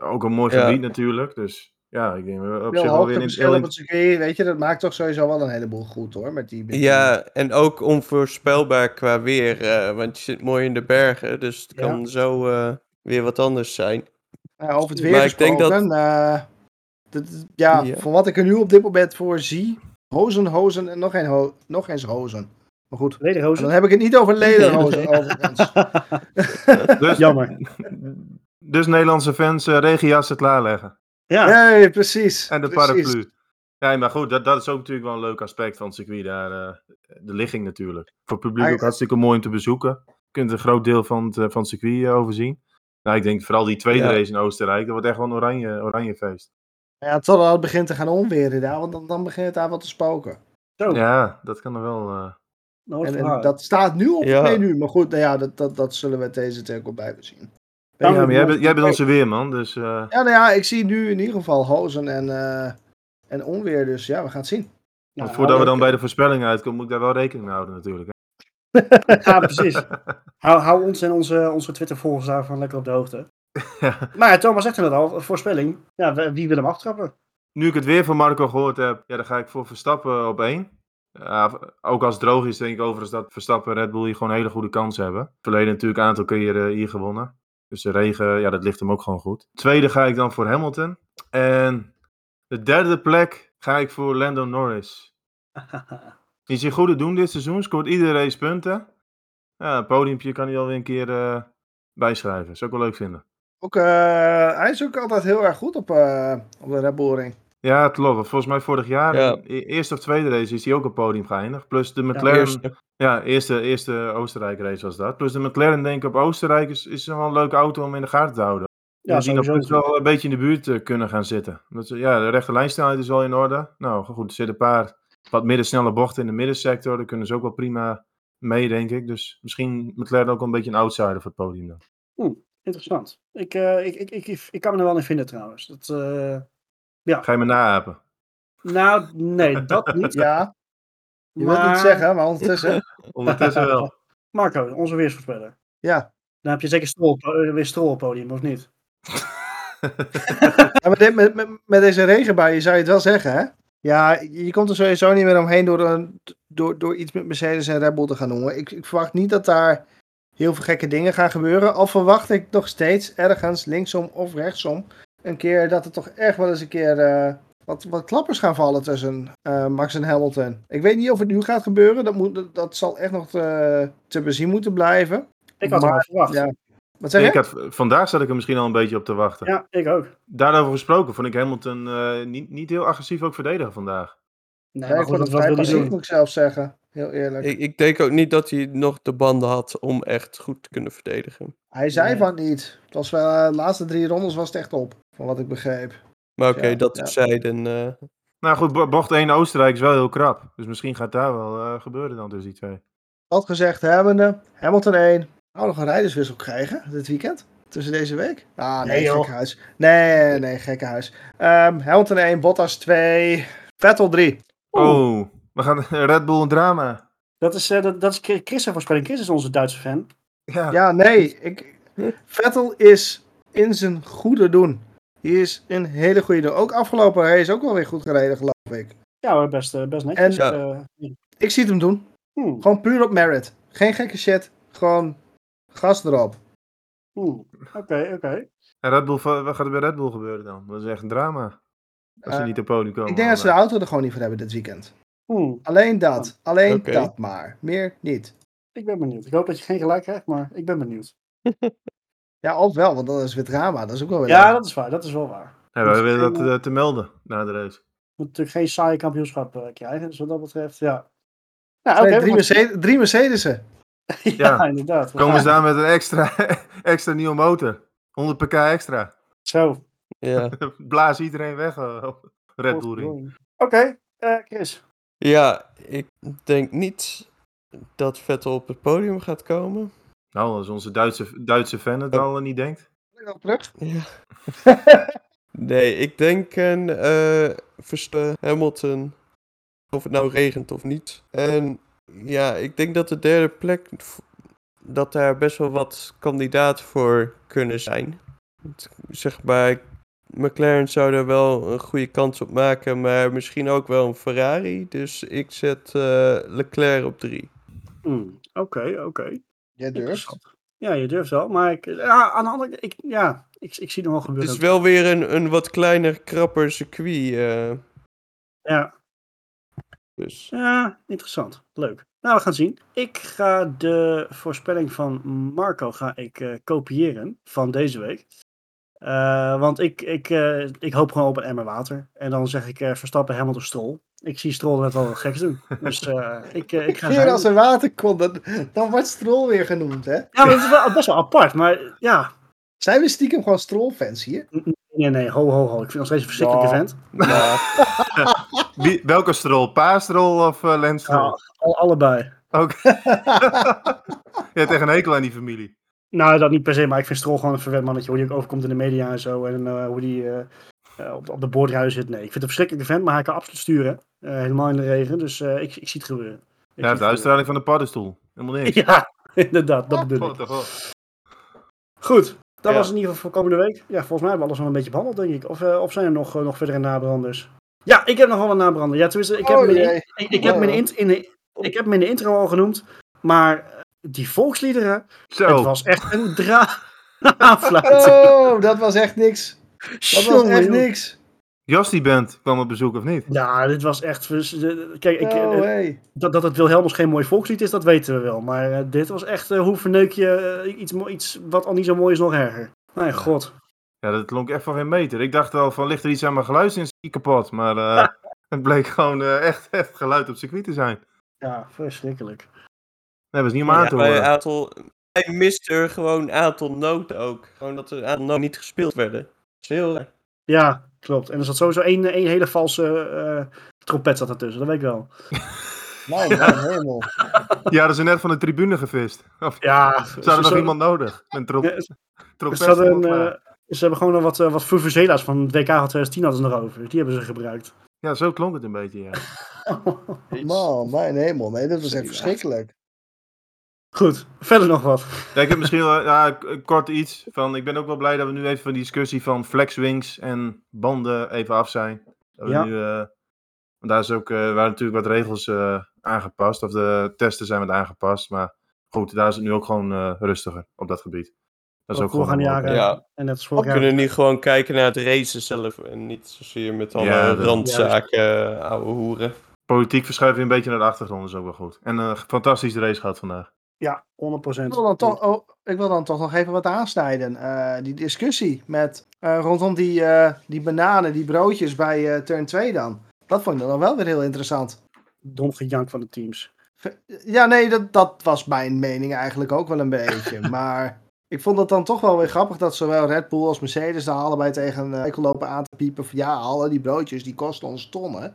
Ook een mooi Ja. gebied natuurlijk. Dus ja, ik denk eh, op zich wel weer in, op het circuit, weet je, dat maakt toch sowieso wel een heleboel goed hoor. Met die, Ja, en ook onvoorspelbaar qua weer, eh, want je zit mooi in de bergen, dus het Ja. kan zo eh, weer wat anders zijn. Nou, over het weer Maar ik denk dat- gesproken, eh, dat- ja, Ja. voor wat ik er nu op dit moment voor zie, hozen, hozen en nog, een ho nog eens hozen. Maar goed, dan heb ik het niet over *laughs* lederhozen overigens. Dus, *laughs* *laughs* Jammer. Dus Nederlandse fans uh, regenjassen klaarleggen. Ja, Nee, precies. En de precies. paraplu. Ja, maar goed, dat, dat is ook natuurlijk wel een leuk aspect van het circuit daar. eh, de ligging natuurlijk. Voor het publiek ook hartstikke mooi om te bezoeken. Je kunt een groot deel van het, eh, van het circuit eh, overzien. Nou, ik denk vooral die tweede Ja. race in Oostenrijk, dat wordt echt wel een oranje, oranje feest. Ja, totdat het begint te gaan onweren daar, want dan, dan begint het daar wat te spoken. zo. Ja, dat kan er wel. eh, Nou, En, en dat staat nu op Ja. het menu, maar goed, nou ja, dat, dat, dat zullen we deze ook blijven zien. Ja, maar jij, bent- jij bent onze weerman, dus eh, Ja, nou ja, ik zie nu in ieder geval hozen en, eh, en onweer, dus ja, we gaan het zien. Nou, voordat we dan bij de voorspelling uitkomen, moet ik daar wel rekening mee houden natuurlijk. hè. *laughs* Ja, precies. *laughs* Hou, hou ons en onze, onze Twitter-volgers daarvan lekker op de hoogte. Ja. Maar Thomas zegt het al, voorspelling. Ja, wie wil hem aftrappen? Nu ik het weer van Marco gehoord heb, ja, dan ga ik voor Verstappen op één. Ook als het droog is, denk ik overigens dat Verstappen en Red Bull hier gewoon een hele goede kans hebben. Verleden natuurlijk een aantal keren hier gewonnen. Dus de regen, ja, dat ligt hem ook gewoon goed. Tweede ga ik dan voor Hamilton. En de derde plek ga ik voor Lando Norris. Die *laughs* is in goede doen dit seizoen, scoort iedere race punten. Ja, een podiumpje kan hij alweer een keer eh, bijschrijven. Zou ik wel leuk vinden. Ook, eh, hij is ook altijd heel erg goed op, eh, op de Red Bull ring. Ja, het klopt. Volgens mij vorig jaar, Ja. eerste of tweede race, is hij ook op podium geëindigd. Plus de McLaren, ja, Eerste. eerste, eerste Oostenrijk race was dat. Plus de McLaren, denk ik, op Oostenrijk is, is wel een leuke auto om in de gaten te houden. Ja, die nog sowieso. best wel een beetje in de buurt eh, kunnen gaan zitten. Dat ze, ja, de rechte lijnsnelheid is wel in orde. Nou, goed, er zitten een paar wat middensnelle bochten in de middensector. Daar kunnen ze ook wel prima mee, denk ik. Dus misschien McLaren ook een beetje een outsider voor het podium dan. Interessant. Ik, eh, ik, ik, ik, ik kan me er wel in vinden trouwens. Dat, eh, Ga je me naapen? nou, nee, dat niet. *laughs* Ja, je wilt maar, niet zeggen, maar ondertussen. *laughs* Ondertussen wel. *laughs* Marco, onze weersvoorspeller. Ja. Dan heb je zeker strol, eh, weer strol op podium, of niet? Ja, dit- met, met, met deze regenbuien zou je het wel zeggen, hè? Ja, je komt er sowieso niet meer omheen door, een, door, door iets met Mercedes en Red Bull te gaan doen. Ik, ik verwacht niet dat daar heel veel gekke dingen gaan gebeuren. Al verwacht ik nog steeds ergens linksom of rechtsom een keer dat er toch echt wel eens een keer eh, wat, wat klappers gaan vallen tussen eh, Max en Hamilton. Ik weet niet of het nu gaat gebeuren. Dat, moet, dat, dat zal echt nog te, te bezien moeten blijven. Ik had het Maar, wel verwacht. ja. Wat zeg ik je? had, vandaag zat ik er misschien al een beetje op te wachten. Ja, ik ook. Daarover gesproken vond ik Hamilton eh, niet, niet heel agressief ook verdedigen vandaag. Nee, maar ik goed, vond het wat vrij wil hij passief, doen? moet ik zelf zeggen. Heel eerlijk. Ik, ik denk ook niet dat hij nog de banden had om echt goed te kunnen verdedigen. Hij zei Nee. van niet. Het was wel, eh, de laatste drie rondes was het echt op, van wat ik begreep. Maar oké, Ja, dat ja. terzijde. eh Nou goed, bo- bocht 1 Oostenrijk is wel heel krap. Dus misschien gaat daar wel eh, gebeuren dan tussen die twee. Dat gezegd hebbende, Hamilton 1. Nou, nog een rijderswissel krijgen dit weekend. Tussen deze week. Ah, nee, Nee, gekkenhuis. Nee, nee, gekkenhuis. Ehm Hamilton 1, Bottas 2, Vettel 3. Oh, we gaan *laughs* Red Bull een drama. Dat is, eh, dat, dat is Chris' voorspelling. Chris is onze Duitse fan. Ja, Ja, nee. Ik, Vettel is in zijn goede doen. Hij is een hele goede doen. Ook afgelopen race is ook wel weer goed gereden, geloof ik. Ja hoor, best, eh, best netjes. En- Eh, Ik zie het hem doen. hmm, Gewoon puur op merit. Geen gekke shit. Gewoon gas erop. hmm. Oké, oké. En Red Bull, wat gaat er bij Red Bull gebeuren dan? Dat is echt een drama. Als ze niet op podium komen. Ik denk dat ze de auto er gewoon niet voor hebben dit weekend. Hmm, Alleen dat. Alleen Oké. dat maar. Meer niet. Ik ben benieuwd. Ik hoop dat je geen gelijk krijgt, maar ik ben benieuwd. *laughs* Ja, of wel, want dan is het weer drama. Dat is ook wel weer Ja, leuk. dat is waar. Dat is wel waar. Ja, we willen dat eh, te melden na de race. We moeten natuurlijk geen saaie kampioenschap eh, krijgen, dus wat dat betreft, ja. Oké. drie, Mercedes, drie Mercedes'en. *laughs* ja, Ja. inderdaad. Komen ze daar met een extra, *laughs* extra nieuwe motor. 100 pk extra. Zo. ja. Blaas iedereen weg. eh, Red Bull ring. Oké, eh, Chris. Ja, ik denk niet dat Vettel op het podium gaat komen. Nou, als onze Duitse, Duitse fan het Oh. al niet denkt. Terug? Ja. *laughs* Nee, ik denk een eh Verstappen, Hamilton. Of het nou regent of niet. En ja, ik denk dat de derde plek. Dat daar best wel wat kandidaten voor kunnen zijn. Zeg maar, McLaren zou er wel een goede kans op maken. Maar misschien ook wel een Ferrari. Dus ik zet eh, Leclerc op drie. Hmm, Oké, oké. Jij durft. Ja, je durft wel, maar ik, ja, aan de andere ik, ja, ik, ik zie nog wel Het gebeuren. is wel weer een, een wat kleiner, krapper circuit. eh, Ja, dus. ja, interessant. Leuk. Nou, we gaan zien. Ik ga de voorspelling van Marco ga ik, eh, kopiëren van deze week. Eh, want ik, ik, eh, ik hoop gewoon op een emmer water. En dan zeg ik eh, Verstappen Hamilton Strol. Ik zie Strol net wel wat geks doen. Dus eh, *laughs* ik, ik ga Keer zijn. als er water komt, dan, dan wordt Stroll weer genoemd, hè? Ja, maar dat is wel best wel apart. Maar ja, Zijn we stiekem gewoon Stroll-fans hier? nee, nee, ho, ho, ho. Ik vind nog steeds een verschrikkelijke Ja. vent. Ja, *laughs* *laughs* Wie, welke strol? Paastrol of uh, Lensstrol? Ja, al- allebei. Ook. Je hebt echt een hekel aan die familie. Nou, dat niet per se, maar ik vind Strol gewoon een verwend mannetje. Hoe die ook overkomt in de media en zo. En eh, hoe die eh, eh, op, op de boordruis zit. Nee, ik vind het een verschrikkelijke vent, maar hij kan absoluut sturen. Eh, helemaal in de regen. Dus eh, ik, ik zie het gebeuren. Ik Ja, de uitstraling van de paddenstoel. Helemaal niks. Ja, *laughs* inderdaad, dat bedoel What ik. Goed, dat Ja. was in ieder geval voor komende week. Ja, volgens mij hebben we alles wel een beetje behandeld, denk ik. Of, eh, of zijn er nog, nog verdere nabranders? Ja, ik heb nog wel een nabrander. Ja, tenminste, ik heb Oh, hem in, ik, ik heb hem in, de in in intro al genoemd. Maar die volksliederen, het Zo, was echt een dra aanfluiting. *laughs* Oh, dat was echt niks. Dat was echt niks. Jas die band kwam op bezoek of niet? Ja, dit was echt... Kijk, ik, No eh, way. dat, dat het Wilhelmus geen mooi volkslied is, dat weten we wel. Maar eh, dit was echt, eh, hoe verneuk je eh, iets, iets wat al niet zo mooi is nog erger. Mijn god. Ja, dat klonk echt van geen meter. Ik dacht al van, ligt er iets aan mijn geluidsinstallatie kapot? Maar eh, *laughs* het bleek gewoon eh, echt, echt geluid op circuit te zijn. Ja, verschrikkelijk. Nee, was niet om aan te bij een horen. aantal... Hij miste er gewoon een aantal noten ook. Gewoon dat er een aantal noten niet gespeeld werden. Dat is heel raar. Ja, klopt. En er zat sowieso één, één hele valse eh, trompet zat ertussen, dat weet ik wel. *laughs* Nou, mijn hemel. Ja, hadden ze net van de tribune gevist. Of Ja, ze hadden nog zo- iemand nodig? Een trop Ja, ze- trompet. Ze, hadden eh, ze hebben gewoon nog wat, eh, wat Vuvuzela's van het WK van 2010 hadden ze nog over. Die hebben ze gebruikt. Ja, zo klonk het een beetje, ja. Man, *laughs* mijn hemel. Nee, dat was echt verschrikkelijk. Goed, verder nog wat. Ja, ik heb misschien wel ja, kort iets van. Ik ben ook wel blij dat we nu even van die discussie van flexwings en banden even af zijn. Dat we Ja. nu, eh, want daar is ook, eh, waren natuurlijk wat regels eh, aangepast. Of de testen zijn wat aangepast. Maar goed, daar is het nu ook gewoon eh, rustiger op dat gebied. Dat is ook gewoon. jaren. Ja. En net als We jaar. kunnen nu gewoon kijken naar het racen zelf. En niet zozeer met alle Ja, dat- randzaken, ouwe hoeren. Politiek verschuiven we een beetje naar de achtergrond, is ook wel goed. En een fantastische race gehad vandaag. Ja, 100%. Ik wil dan toch, oh, ik wil dan toch nog even wat aansnijden. Eh, die discussie met, eh, rondom die, eh, die bananen, die broodjes bij turn 2 dan. Dat vond ik dan wel weer heel interessant. Dom gejank van de teams. Ja, nee, dat, dat was mijn mening eigenlijk ook wel een beetje. *laughs* maar ik vond het dan toch wel weer grappig dat zowel Red Bull als Mercedes daar allebei tegen uh, lopen aan te piepen. Van ja, alle die broodjes die kosten ons tonnen.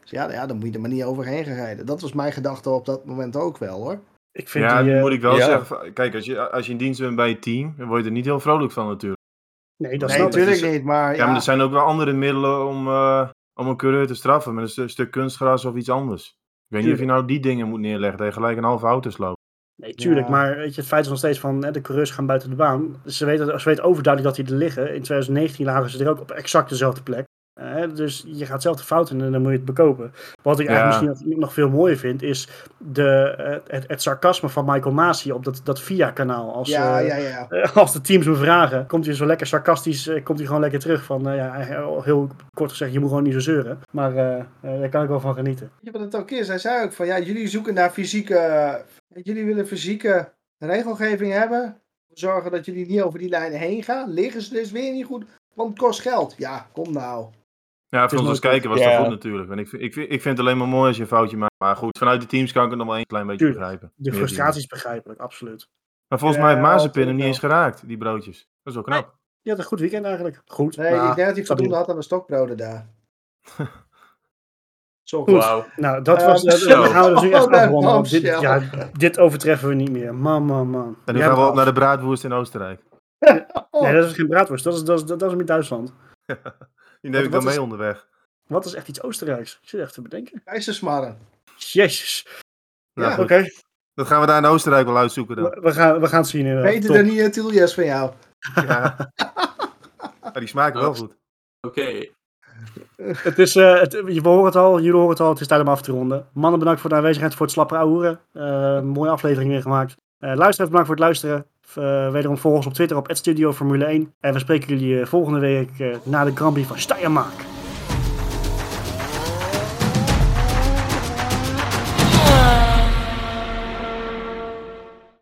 Dus ja, ja, dan moet je er maar niet overheen gaan rijden. Dat was mijn gedachte op dat moment ook wel hoor. Ik vind Ja, die... dan eh, moet ik wel ja. zeggen. Kijk, als je, als je in dienst bent bij je team, dan word je er niet heel vrolijk van natuurlijk. nee, dat nee, natuurlijk is- niet. Maar Ja, ja, maar er zijn ook wel andere middelen om, eh, om een coureur te straffen. Met een stu- stuk kunstgras of iets anders. Ik weet niet of je nou die dingen moet neerleggen. Dat je gelijk een halve auto sloopt. Nee, tuurlijk. Ja. Maar weet je, het feit is nog steeds van hè, de coureurs gaan buiten de baan. Ze weten, ze weten overduidelijk dat die er liggen. In 2019 lagen ze er ook op exact dezelfde plek. Eh, dus je gaat zelf de fout in en dan moet je het bekopen. Wat ik eigenlijk misschien nog, veel mooier vind, is de, eh, het, het sarcasme van Michael Masi op dat, dat VIA-kanaal. Als, ja, eh, ja, ja. *laughs* als de teams hem vragen, komt hij zo lekker sarcastisch, eh, komt hij gewoon lekker terug van, eh, ja, heel kort gezegd, je moet gewoon niet zo zeuren. Maar daar kan ik wel van genieten. Weet je wat het ook is? Hij zei ook van ja, jullie zoeken naar fysieke. Jullie willen fysieke regelgeving hebben. Zorgen dat jullie niet over die lijnen heen gaan. Liggen ze dus weer niet goed, want het kost geld. Ja, kom nou. Ja, voor ons als nooit kijker was Ja. dat goed natuurlijk. En ik, vind- ik, ik vind het alleen maar mooi als je een foutje maakt. Maar goed, vanuit de teams kan ik het nog wel een klein beetje Tuurlijk. begrijpen. De Meer frustratie is begrijpelijk, absoluut. Maar volgens Ja, mij heeft Mazepin hem niet eens geraakt, die broodjes. Dat is wel knap. Je had een goed weekend eigenlijk. Goed. Nee, Nou, ik denk dat hij voldoende had aan de stokbroden daar. *laughs* Zo Goed. goed. Nou, dat was. gaan we dus nu echt *laughs* want Dit, ja, dit overtreffen we niet meer. Man, man, man. En nu gaan we op naar de braadwoest in Oostenrijk. Oh, Nee, dat is geen braadworst. Dat is, dat is, dat is in Duitsland. *laughs* Die neem ik dan mee is- onderweg. Wat is echt iets Oostenrijks? Ik zit echt te bedenken. ijzersmarren. Jezus. Nou, Ja. Oké, Dat gaan we daar in Oostenrijk wel uitzoeken dan. we, we gaan, we gaan het zien. inderdaad. Beter dan die uh, Tiljes van jou. Ja. *laughs* Maar die smaken wel goed. Oké. Het is, eh, het, we horen het al, jullie horen het al, het is tijd om af te ronden. Mannen, bedankt voor de aanwezigheid, voor het slappe ouwehoeren. Eh mooie aflevering weer gemaakt. Eh luisteraars, bedankt voor het luisteren. Eh, wederom volg ons op Twitter op @studio Formule 1. En we spreken jullie eh, volgende week eh, na de Grand Prix van Steiermark.